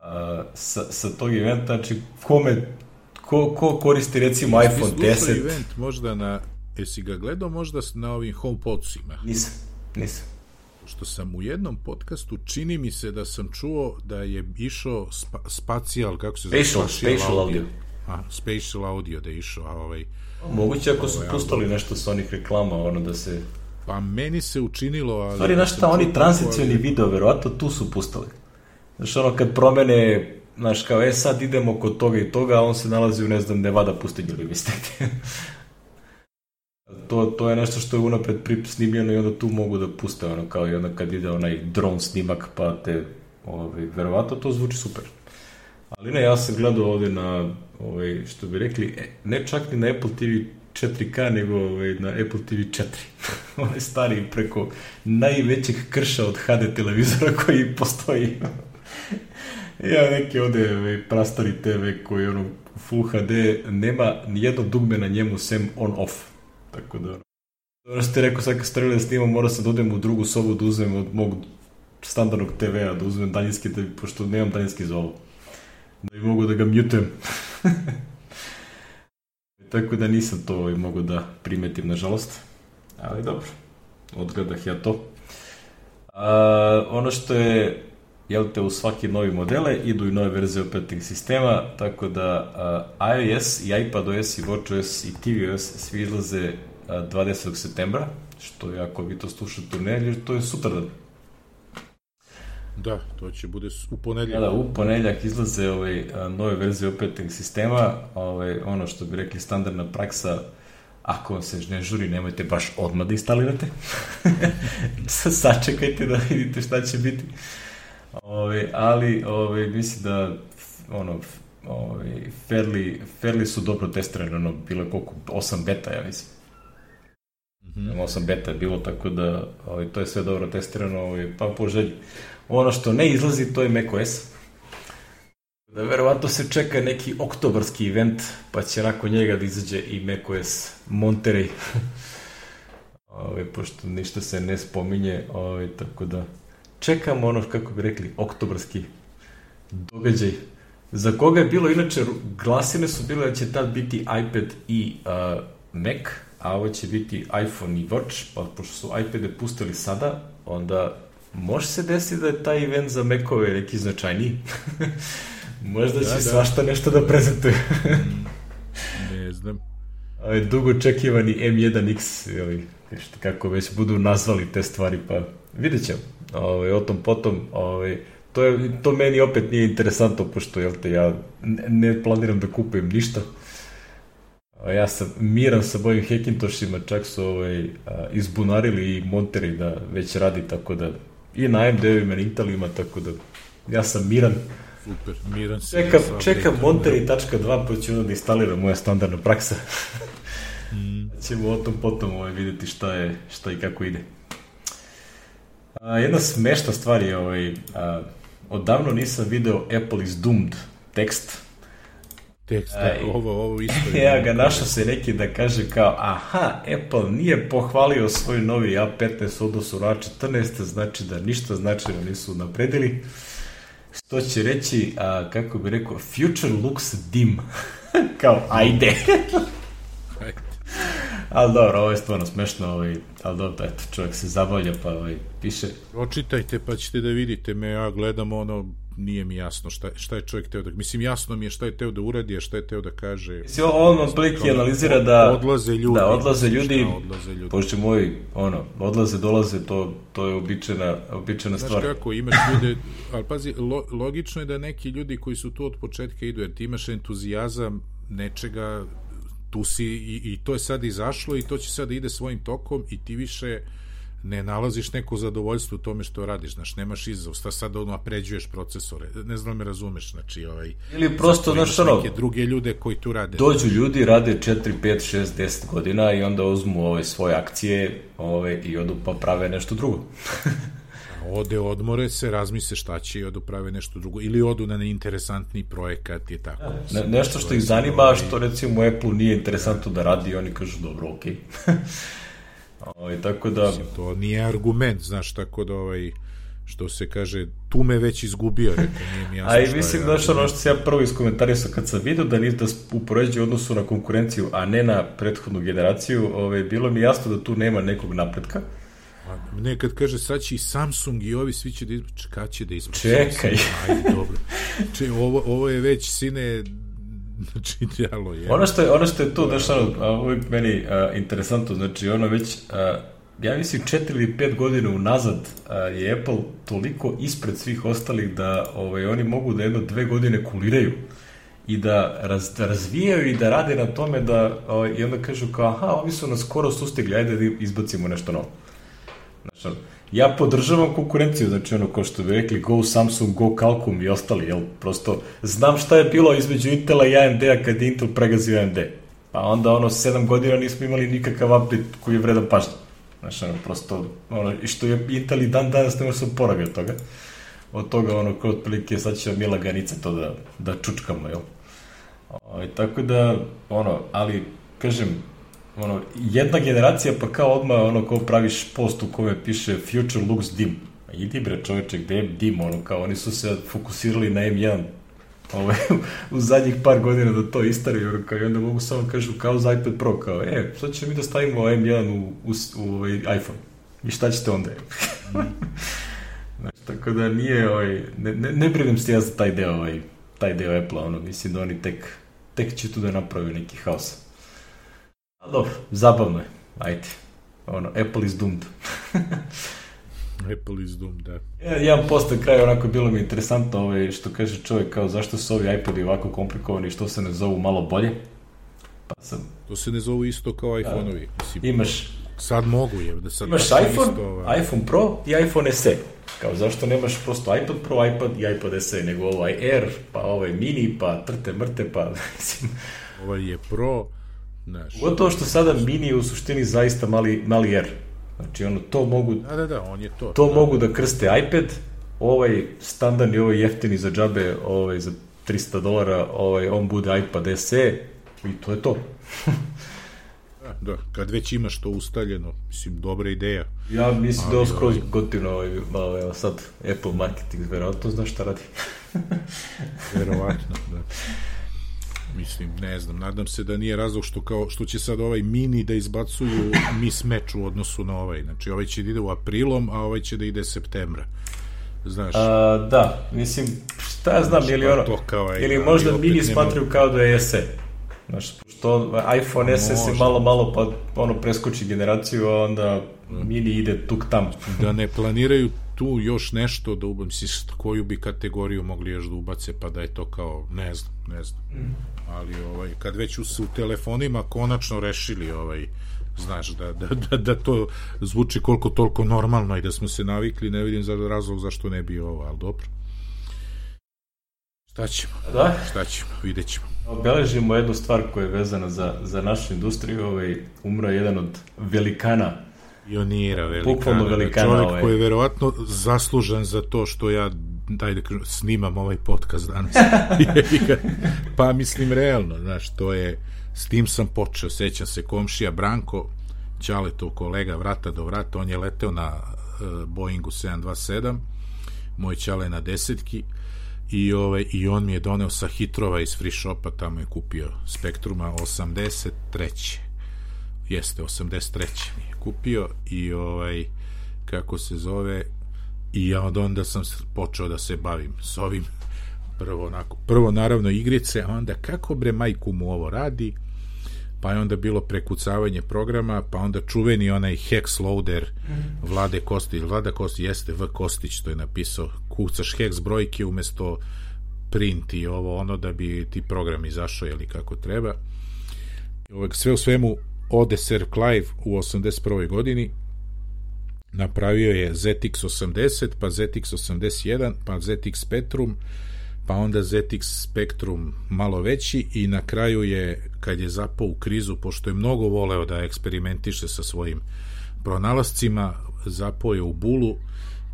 a, sa, sa tog eventa, znači kome, ko, ko koristi recimo iPhone 10. event možda na Jesi ga gledao možda na ovim HomePodsima? Nisam, nisam. Što sam u jednom podcastu, čini mi se da sam čuo da je išao spa, spacijal, kako se zove? Spatial, spatial audio. A, spatial audio da je išao, a ovaj... Moguće ako su ovaj, pustali nešto sa onih reklama, ono da se... Pa meni se učinilo... Ali Stvari, znaš šta, oni transicijoni ali... video, verovatno tu su pustali. Znaš, ono, kad promene, znaš, kao, e, sad idemo kod toga i toga, a on se nalazi u, ne znam, Nevada pustinju ili mislite to, to je nešto što je unapred snimljeno i onda tu mogu da puste ono kao i onda kad ide onaj dron snimak pa te ovaj, verovatno to zvuči super. Ali ne, ja sam gledao ovde na, ovaj, što bi rekli, e, ne čak ni na Apple TV 4K, nego ovaj, na Apple TV 4. ovaj stari preko najvećeg krša od HD televizora koji postoji. ja neki ovde ovaj, prastari TV koji ono Full HD nema ni jedno dugme na njemu sem on-off Tako da, što ti rekao, sad kad ste da snimam, mora sam da odem u drugu sobu da uzmem od mog standardnog TV-a, da uzmem daljinski, da, pošto nemam daljinski za ovo. da i mogu da ga mutujem. Tako da nisam to ovaj, mogu da primetim, nažalost. Ali dobro, odgledah ja to. A, ono što je jel te, u svaki novi modele idu i nove verzije operativnih sistema, tako da uh, iOS i iPadOS i WatchOS i tvOS svi izlaze uh, 20. septembra, što je ako vi to slušate u nedelju, to je sutradan. Da, to će bude u ponedeljak. Da, da, u ponedeljak izlaze ovaj, nove verzije operativnih sistema, ovaj, ono što bi rekli standardna praksa, ako vam se ne žuri, nemojte baš odmah da instalirate. Sačekajte da vidite šta će biti. Ove, ali ove, mislim da ono, ove, fairly, fairly su dobro testirani, ono, bilo je koliko, 8 beta, ja mislim. Mm -hmm. 8 beta je bilo, tako da ove, to je sve dobro testirano, ove, pa po želji. Ono što ne izlazi, to je macOS. Da verovatno se čeka neki oktobarski event, pa će nakon njega da izađe i macOS Monterey. ove, pošto ništa se ne spominje, ove, tako da čekamo ono, kako bi rekli, oktobarski događaj, za koga je bilo, inače, glasine su bile da će tad biti iPad i uh, Mac, a ovo će biti iPhone i Watch, pa pošto su iPade pustili sada, onda može se desiti da je taj event za Macove neki značajniji. Možda će da, da. svašta nešto da prezentuje. ne znam. Ovaj dugo očekivani M1X, ili kako već budu nazvali te stvari, pa vidjet ćemo ovaj, o tom potom, ovaj, to, je, to meni opet nije interesantno, pošto jel te, ja ne planiram da kupujem ništa. Ja sam miran sa mojim Hackintoshima, čak su ovaj, izbunarili i Monterey da već radi, tako da i na AMD-ovima i na Intelima, tako da ja sam miran. Super, miran si. Čekam, čekam Monterey.2 pa ću onda da instaliram moja standardna praksa. mm. Ćemo o tom potom ovaj, videti šta je, šta i kako ide. A, jedna smešna stvar je, ovaj, a, odavno nisam video Apple is doomed tekst. Tekst, a, ovo, ovo isto. ja ga našao se neki da kaže kao, aha, Apple nije pohvalio svoj novi A15 odnosu na A14, znači da ništa značajno nisu napredili. Što će reći, a, kako bi rekao, future looks dim. kao, ajde. Ali dobro, ovo je stvarno smešno, ovaj, ali dobro, eto, čovjek se zabavlja, pa ovaj, piše. Očitajte, pa ćete da vidite me, ja gledam ono, nije mi jasno šta, šta je čovjek teo da... Mislim, jasno mi je šta je teo da uradi, a šta je teo da kaže... Mislim, on otprilike analizira da... Odlaze ljudi. Da, odlaze ljudi, odlaze ljudi. pošto moj, ono, odlaze, dolaze, to, to je običajna, običajna stvar. Znaš kako, imaš ljude, ali pazi, lo, logično je da neki ljudi koji su tu od početka idu, jer ti imaš entuzijazam nečega tu si i, i to je sad izašlo i to će sad da ide svojim tokom i ti više ne nalaziš neko zadovoljstvo u tome što radiš, znaš, nemaš izazov, sta sad ono napređuješ procesore, ne znam da me razumeš, znači, ovaj... Ili prosto, znaš, ono... Neke druge ljude koji tu rade. Dođu ljudi, rade 4, 5, 6, 10 godina i onda uzmu ove svoje akcije ove, i odu pa prave nešto drugo. ode odmore se, razmise šta će i odu prave nešto drugo. Ili odu na neinteresantni projekat i tako. Ne, nešto što ih zanima, ovaj... što recimo Apple nije interesantno da radi, oni kažu dobro, okej. Okay. ovaj, tako da... Mislim, to nije argument, znaš, tako da ovaj što se kaže, tu me već izgubio, rekao, nije mi jasno A i mislim, što ono što se ja prvo iskomentarisao kad sam vidio da nisi da upoređuje odnosu na konkurenciju, a ne na prethodnu generaciju, ovaj, bilo mi jasno da tu nema nekog napretka. Ne, kad kaže sad će i Samsung i ovi svi će da izbaci, kad će da izbaci? Čekaj. Ajde, dobro. Če, ovo, ovo je već, sine, znači, djelo je. Ono što je, ono što je tu, znaš, ono, uvijek meni uh, interesantno, znači, ono već, uh, ja mislim, četiri ili pet godina unazad uh, je Apple toliko ispred svih ostalih da ovaj, oni mogu da jedno dve godine kuliraju i da, raz, da razvijaju i da rade na tome da, ovaj, i onda kažu kao, aha, ovi su nas skoro sustigli, ajde da izbacimo nešto novo. Znači, ja podržavam konkurenciju, znači ono, kao što bi rekli, Go Samsung, Go Qualcomm i ostali, jel, prosto, znam šta je bilo između Intela i AMD-a kad Intel pregazio AMD. Pa onda, ono, 7 godina nismo imali nikakav update koji je vredan pažnje. Znači, ono, prosto, ono, i što je Intel i dan danas ne može se oporavi od toga. Od toga, ono, kao otprilike, sad će Mila Ganica to da, da čučkamo, jel? O, tako da, ono, ali, kažem, ono, jedna generacija pa kao odmah ono kao praviš post u kome piše future looks dim. Idi bre čoveče, gde je dim, ono, kao oni su se fokusirali na M1 ovaj, u zadnjih par godina da to istari, kao, i onda mogu samo kažu kao za iPad Pro, kao, e, sad ćemo mi da stavimo M1 u, u, u, ovaj iPhone. I šta ćete onda? znači, tako da nije, ovaj, ne, ne, ne brinem se ja za taj deo, ovaj, taj deo Apple, ono, mislim da oni tek, tek će tu da napravi neki haos. Dobro, zabavno je, ajde. Ono, Apple is doomed. Apple is doomed, da. Ja, jedan post na kraju onako bilo mi interesantno ovaj, što kaže čovjek kao zašto su ovi iPodi ovako komplikovani što se ne zovu malo bolje. Pa sam... To se ne zovu isto kao iPhone-ovi. Mislim, imaš... Sad mogu je. Da sad imaš iPhone, isto, ovaj... iPhone Pro i iPhone SE. Kao zašto nemaš prosto iPad Pro, iPad i iPad SE, nego ovaj Air, pa ovaj mini, pa trte mrte, pa mislim... Ovaj je Pro, znaš... Gotovo što sada mini je u suštini zaista mali, mali Air Znači, ono, to mogu... Da, da, da, on je to. To da. mogu da krste iPad, ovaj standardni, ovaj jeftini za džabe, ovaj za 300 dolara, ovaj, on bude iPad SE i to je to. da, da, kad već imaš to ustaljeno, mislim, dobra ideja. Ja mislim da je skroz ovaj... gotivno ovaj, ovaj, sad Apple marketing, verovatno znaš šta radi. verovatno, da. Mislim, ne znam, nadam se da nije razlog što kao što će sad ovaj mini da izbacuju mismeč u odnosu na ovaj. Znači, ovaj će da ide u aprilom, a ovaj će da ide septembra. Znaš. A, da, mislim, šta ja znam, ili pa ono, to kao, aj, ili možda mini smatruju kao da je SE. Znaš, što iPhone SE se malo, malo pa ono preskoči generaciju, a onda mini ide tuk tam. Da ne planiraju tu još nešto da ubam si koju bi kategoriju mogli još da ubace pa da je to kao ne znam, ne znam. Mm. Ali ovaj kad već su u telefonima konačno rešili ovaj znaš da, da, da, da to zvuči koliko toliko normalno i da smo se navikli, ne vidim za razlog zašto ne bi ovo, ali dobro. Šta ćemo? Da? Šta ćemo? Vidjet ćemo. Obeležimo jednu stvar koja je vezana za, za našu industriju. Ovaj, umro jedan od velikana pionira velikana, velikana čovjek ovaj. koji je verovatno zaslužan za to što ja daj da kažem, snimam ovaj podcast danas. pa mislim realno, znaš, to je s tim sam počeo, sećam se komšija Branko, Ćaletov kolega vrata do vrata, on je leteo na uh, Boeingu 727, moj Ćale na desetki, i, ovaj, i on mi je doneo sa hitrova iz free shopa, tamo je kupio Spektruma 83. Jeste, 83. mi je kupio i ovaj, kako se zove, i ja od onda sam počeo da se bavim s ovim prvo, onako, prvo naravno igrice, a onda kako bre majku mu ovo radi, pa je onda bilo prekucavanje programa, pa onda čuveni onaj hex loader Vlade Kostić, Vlada Kostić jeste V Kostić, to je napisao, kucaš hex brojke umesto print i ovo ono da bi ti program izašao ili kako treba. Sve u svemu ode Sir Clive u 81. godini, napravio je ZX80, pa ZX81, pa ZX Spectrum, pa onda ZX Spectrum malo veći i na kraju je, kad je zapao u krizu, pošto je mnogo voleo da eksperimentiše sa svojim pronalascima, zapao je u bulu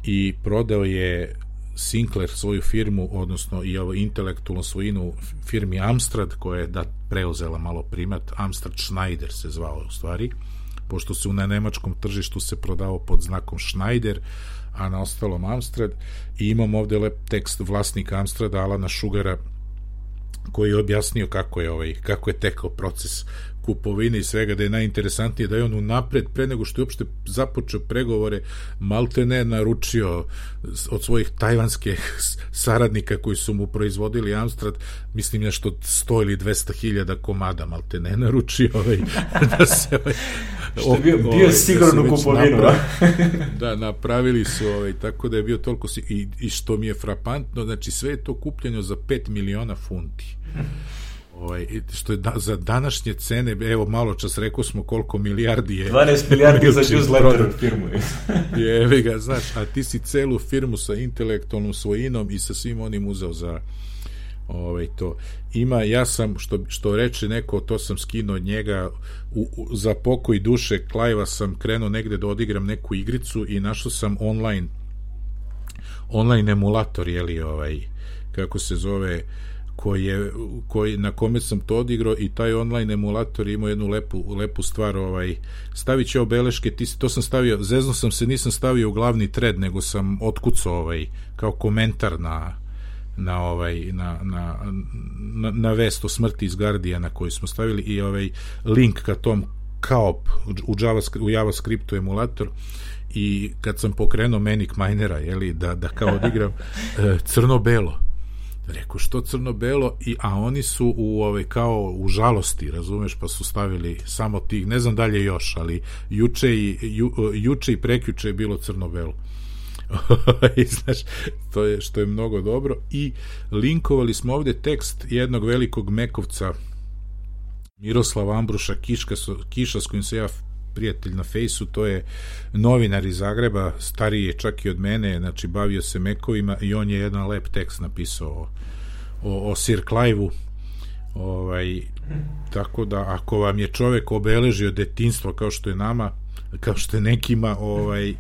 i prodao je Sinclair svoju firmu, odnosno i ovo intelektualnu svojinu firmi Amstrad, koja je da preuzela malo primat, Amstrad Schneider se zvao u stvari, pošto se na nemačkom tržištu se prodao pod znakom Schneider, a na ostalom Amstrad. I imam ovde lep tekst vlasnika Amstrada Alana Šugara koji je objasnio kako je ovaj kako je tekao proces kupovine i svega, da je najinteresantnije da je on unapred, pre nego što je uopšte započeo pregovore, malte ne naručio od svojih tajvanskih saradnika koji su mu proizvodili Amstrad, mislim nešto 100 ili 200 hiljada komada malte ne naručio ovaj, da se ovaj, što je bio, bio ovaj, sigurno da kupovinu napravi, da, napravili su ovaj, tako da je bio toliko i, i što mi je frapantno, znači sve je to kupljeno za 5 miliona funti ovaj, što je da, za današnje cene, evo malo čas rekao smo koliko milijardi je 12 milijardi za newsletter. firmu je, ga, znaš, a ti si celu firmu sa intelektualnom svojinom i sa svim onim uzeo za ovaj to. Ima ja sam što što reče neko to sam skinuo od njega u, u, za pokoj duše Klajva sam krenuo negde da odigram neku igricu i našao sam online online emulator je li ovaj kako se zove koji je, koji, na kome sam to odigrao i taj online emulator ima jednu lepu, lepu stvar ovaj, stavit će obeleške ti, to sam stavio, zezno sam se nisam stavio u glavni thread nego sam otkucao ovaj, kao komentar na na ovaj na, na, na, na vest o smrti iz Guardiana koji smo stavili i ovaj link ka tom kao u, JavaScript, u JavaScriptu emulator i kad sam pokrenuo Manic Minera, jeli, da, da kao odigram e, crno-belo. Rekao, što crno-belo? I, a oni su u, ovaj, kao u žalosti, razumeš, pa su stavili samo tih, ne znam dalje još, ali juče i, ju, juče i prekjuče je bilo crno-belo. I, znaš, to je što je mnogo dobro i linkovali smo ovde tekst jednog velikog mekovca Miroslav Ambruša Kiška, Kiša s kojim se ja prijatelj na fejsu, to je novinar iz Zagreba, stariji je čak i od mene, znači bavio se mekovima i on je jedan lep tekst napisao o, o, o Sir Clive-u. Ovaj, tako da ako vam je čovek obeležio detinstvo kao što je nama kao što je nekima ovaj,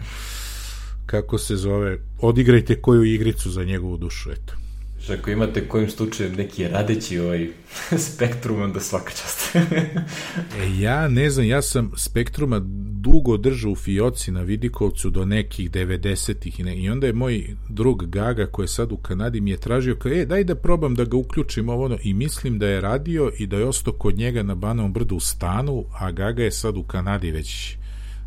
kako se zove odigrajte koju igricu za njegovu dušu eto Što ako imate kojim slučajem neki radeći ovaj spektrum, onda svaka čast. e, ja ne znam, ja sam spektruma dugo držao u Fioci na Vidikovcu do nekih 90-ih i, ne, i onda je moj drug Gaga koji je sad u Kanadi mi je tražio kao, e, daj da probam da ga uključim ovo ono, i mislim da je radio i da je ostao kod njega na Banovom brdu u stanu, a Gaga je sad u Kanadi već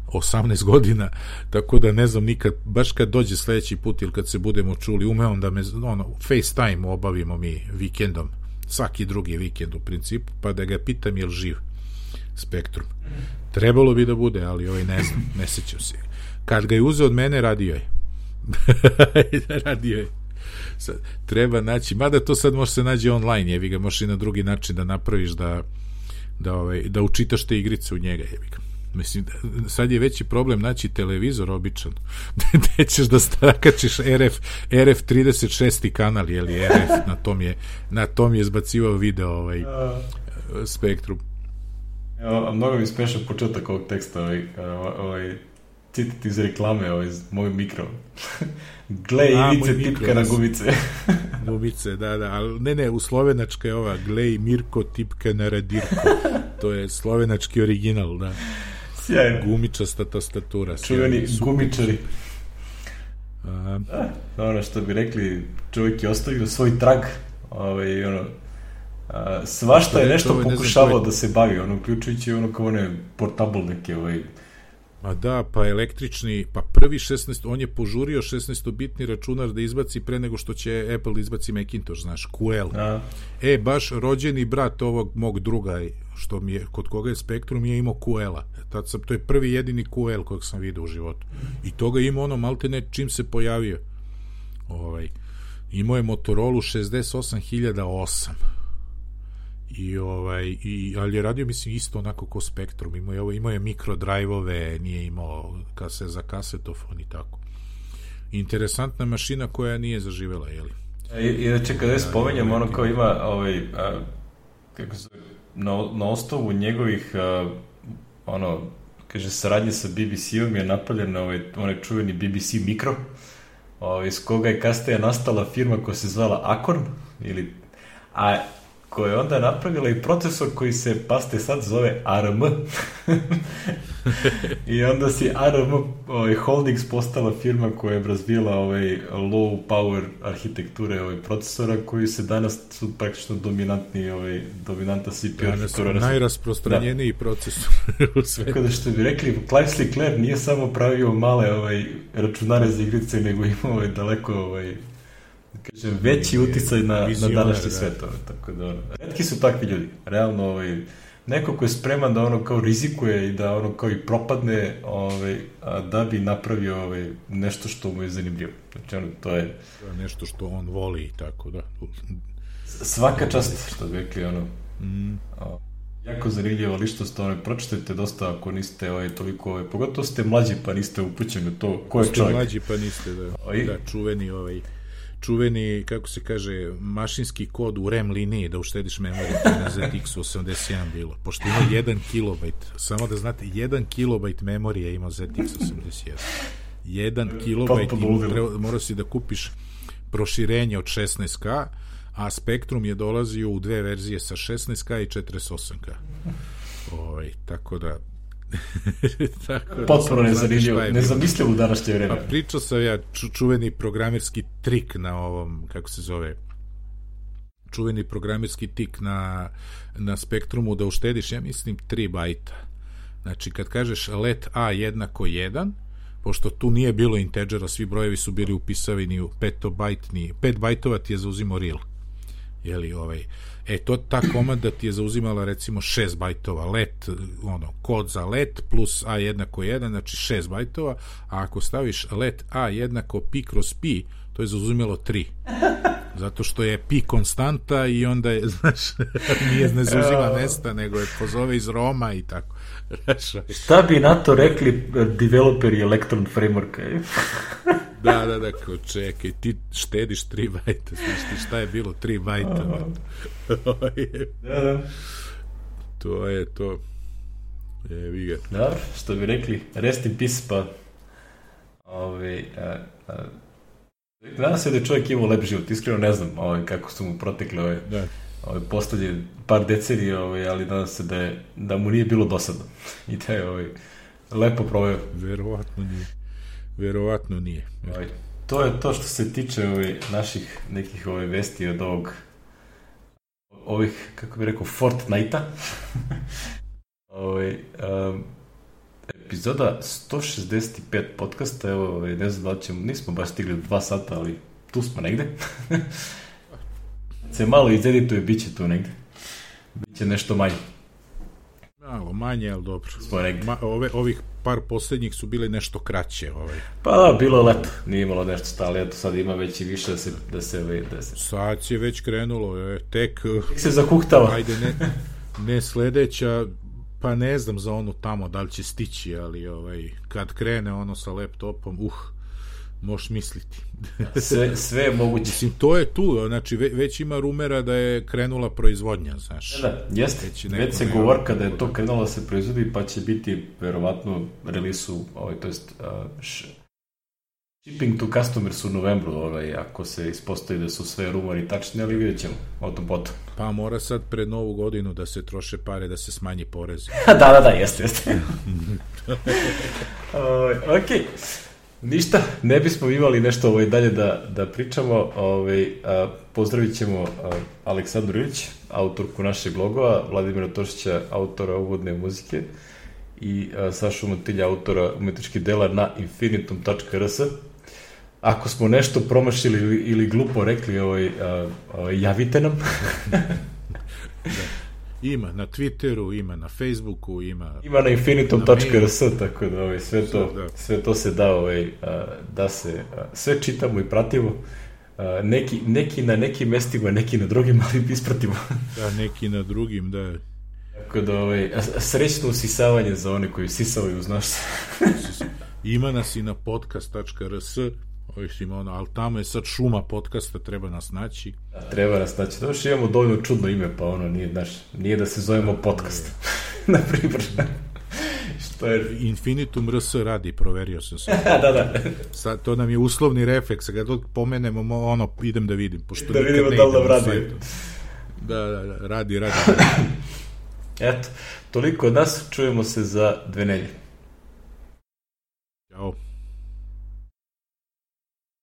18 godina, tako da ne znam nikad, baš kad dođe sledeći put ili kad se budemo čuli, ume on da me, ono, FaceTime obavimo mi vikendom, svaki drugi vikend u principu, pa da ga pitam je li živ spektrum. Trebalo bi da bude, ali ovaj ne znam, ne sećam se. Kad ga je uzeo od mene, radio je. radio je. Sad, treba naći, mada to sad može se nađe online, jevi ga, možeš i na drugi način da napraviš da da, ovaj, da učitaš te igrice u njega, jevi ga Mislim, sad je veći problem naći televizor običan. Gde ćeš da strakačiš RF, RF 36. kanal, je li RF, na tom je, na tom je zbacivao video ovaj, spektrum. Evo, mnogo mi smešan početak ovog teksta, ovaj, ovaj, citat iz reklame, ovaj, moj mikro. Gle ivice tipka na gumice. gumice, da, da, ali ne, ne, u slovenačka je ova, glej Mirko tipka na radirko. To je slovenački original, da. Sjajno. Gumičasta tastatura. Čuveni gumičari. A, da, ono što bi rekli, čovjek je ostavio svoj trag, ovaj, ono, a, svašta je nešto pokušavao da se bavi, ono, uključujući ono kao one portable neke, ovaj, Ma da, pa električni, pa prvi 16, on je požurio 16-bitni računar da izbaci pre nego što će Apple da izbaci Macintosh, znaš, QL. A. E, baš rođeni brat ovog mog druga, što mi je, kod koga je Spektrum, je imao QL-a. Tad sam, to je prvi jedini QL kojeg sam vidio u životu. I toga ima ono maltene čim se pojavio. Ovaj, imao je Motorola 68008 i ovaj i ali je radio mislim isto onako kao Spektrum. Imao je ovo imao je mikrodrajvove nije imao kase za kasetofon i tako. Interesantna mašina koja nije zaživela je li? I, i da čekaj da spomenjem ono kao ima ovaj a, kako se na, na osnovu njegovih a, ono kaže saradnje sa BBC-om je napravljen ovaj onaj čuveni BBC Mikro ovaj, iz koga je kasnije nastala firma koja se zvala Acorn ili a koja je onda napravila i procesor koji se, paste sad, zove ARM. I onda si ARM ovaj, Holdings postala firma koja je razvijela ovaj, low power arhitekture ovaj, procesora koji se danas su praktično dominantni ovaj, dominanta CPU danas su najrasprostranjeniji da. procesor u svetu. Tako da što bi rekli, Clive Sinclair nije samo pravio male ovaj, računare za igrice, nego imao ovaj, daleko ovaj, kažem, veći uticaj na, na današnji da. svet. Ono, tako da, ono, redki su takvi ljudi. Realno, ovaj, neko ko je spreman da ono kao rizikuje i da ono kao i propadne ovaj, a da bi napravio ovaj, nešto što mu je zanimljivo. Znači, ono, to je... Je nešto što on voli i tako, da. Svaka čast, što bi rekli, ono... Mm. O, jako zanimljivo, ste ono, pročitajte dosta ako niste ovaj, toliko, ovaj, pogotovo ste mlađi pa niste upućeni to ko je čovjek. Ste mlađi pa niste, da, da čuveni ovaj čuveni, kako se kaže, mašinski kod u REM liniji da uštediš memoriju, na ZX 81 bilo. Pošto ima 1 kilobajt, samo da znate, 1 kilobajt memorije ima ZX 81. 1 kilobajt i mora si da kupiš proširenje od 16K, a Spektrum je dolazio u dve verzije sa 16K i 48K. Ovaj, tako da Tako Potpuno nezanimljivo, nezamislivo u današnje vreme. Pa pričao sam ja ču, čuveni programerski trik na ovom, kako se zove, čuveni programerski tik na, na spektrumu da uštediš, ja mislim, 3 bajta. Znači, kad kažeš let A jednako 1, pošto tu nije bilo integera, svi brojevi su bili upisavini u petobajtni, 5 bajtova ti je zauzimo real. Jeli, ovaj, e, to, ta komanda ti je zauzimala recimo 6 bajtova let, ono, kod za let plus A jednako 1, znači 6 bajtova, a ako staviš let A jednako pi kroz pi, to je zauzimalo 3. Zato što je pi konstanta i onda je, znaš, nije ne zauzima mesta, nego je pozove iz Roma i tako. Šta bi na to rekli developeri Electron Frameworka? Da, da, da, kao čekaj, ti štediš 3 bajta, znaš ti šta je bilo 3 bajta? da, da. To je to. vi ga. Dobro, što bi rekli, rest in peace, pa Ove, a, a, Nadam se da je čovjek imao lep život, iskreno ne znam ovaj, kako su mu protekle ove, da. ove poslednje par decenije, ovaj, ali nadam se da, je, da mu nije bilo dosadno i da je ovaj, lepo proveo. Verovatno nije. Verovatno nije. Ovaj, to je to što se tiče ovaj, naših nekih ovaj, vesti od ovog ovih, kako bih rekao, Fortnite-a. ovaj, um, epizoda 165 podcasta, evo, ovaj, ne znam da ćemo, nismo baš stigli dva sata, ali tu smo negde. se malo izedituje, bit će tu negde. Biće nešto manje. Malo manje, ali dobro. Smo negde. Ma, ove, ovih par poslednjih su bile nešto kraće. Ovaj. Pa da, bilo leto, nije imalo nešto stale, eto sad ima već i više da se... Da se, da se... Sad je već krenulo, je, tek... Tek se zakuhtava. Ajde, ne, ne sledeća, Pa ne znam za onu tamo da li će stići, ali ovaj, kad krene ono sa laptopom, uh, možeš misliti. sve, sve je moguće. Mislim, to je tu, znači već ima rumera da je krenula proizvodnja, znaš. Da, da jeste. Već, već se govorka da je to krenulo da se proizvodi, pa će biti verovatno relisu, ovaj, to jest uh, š, Shipping to customers u novembru, ovaj, ako se ispostavi da su sve rumori tačni, ali vidjet ćemo, o tom potom. Pa mora sad pred novu godinu da se troše pare, da se smanji porez. da, da, da, jeste, jeste. uh, ok, ništa, ne bismo imali nešto ovaj, dalje da, da pričamo. Ovaj, a, pozdravit ćemo a, Aleksandru Ilić, autorku našeg logova, Vladimira Tošića, autora uvodne muzike i a, Sašu Motilja, autora umetničkih dela na infinitum.rs ako smo nešto promašili ili, ili glupo rekli, ovaj, a, a, javite nam. da. Ima na Twitteru, ima na Facebooku, ima... Ima na infinitum.rs, tako da ovaj, sve, to, da. sve to se da, ovaj, da se, sve čitamo i pratimo. Neki, neki na nekim mestima, neki na drugim, ali ispratimo. da, neki na drugim, da. Tako da, ovaj, srećno usisavanje za one koji sisavaju uz naš. Ima nas i na podcast.rs, Mislim, ono, ali tamo je sad šuma podcasta, treba nas naći. Da, treba nas naći. Dobro što imamo dovoljno čudno ime, pa ono, nije, znaš, nije da se zovemo podcast. Na primjer. Što je... Infinitum RS radi, proverio sam se. da, da. Sad, to nam je uslovni refleks, kad dok pomenemo, ono, idem da vidim. Pošto da vidimo da li nam radi. Da, da, da, radi, radi. Eto, toliko od nas, čujemo se za dve nelje. Ćao.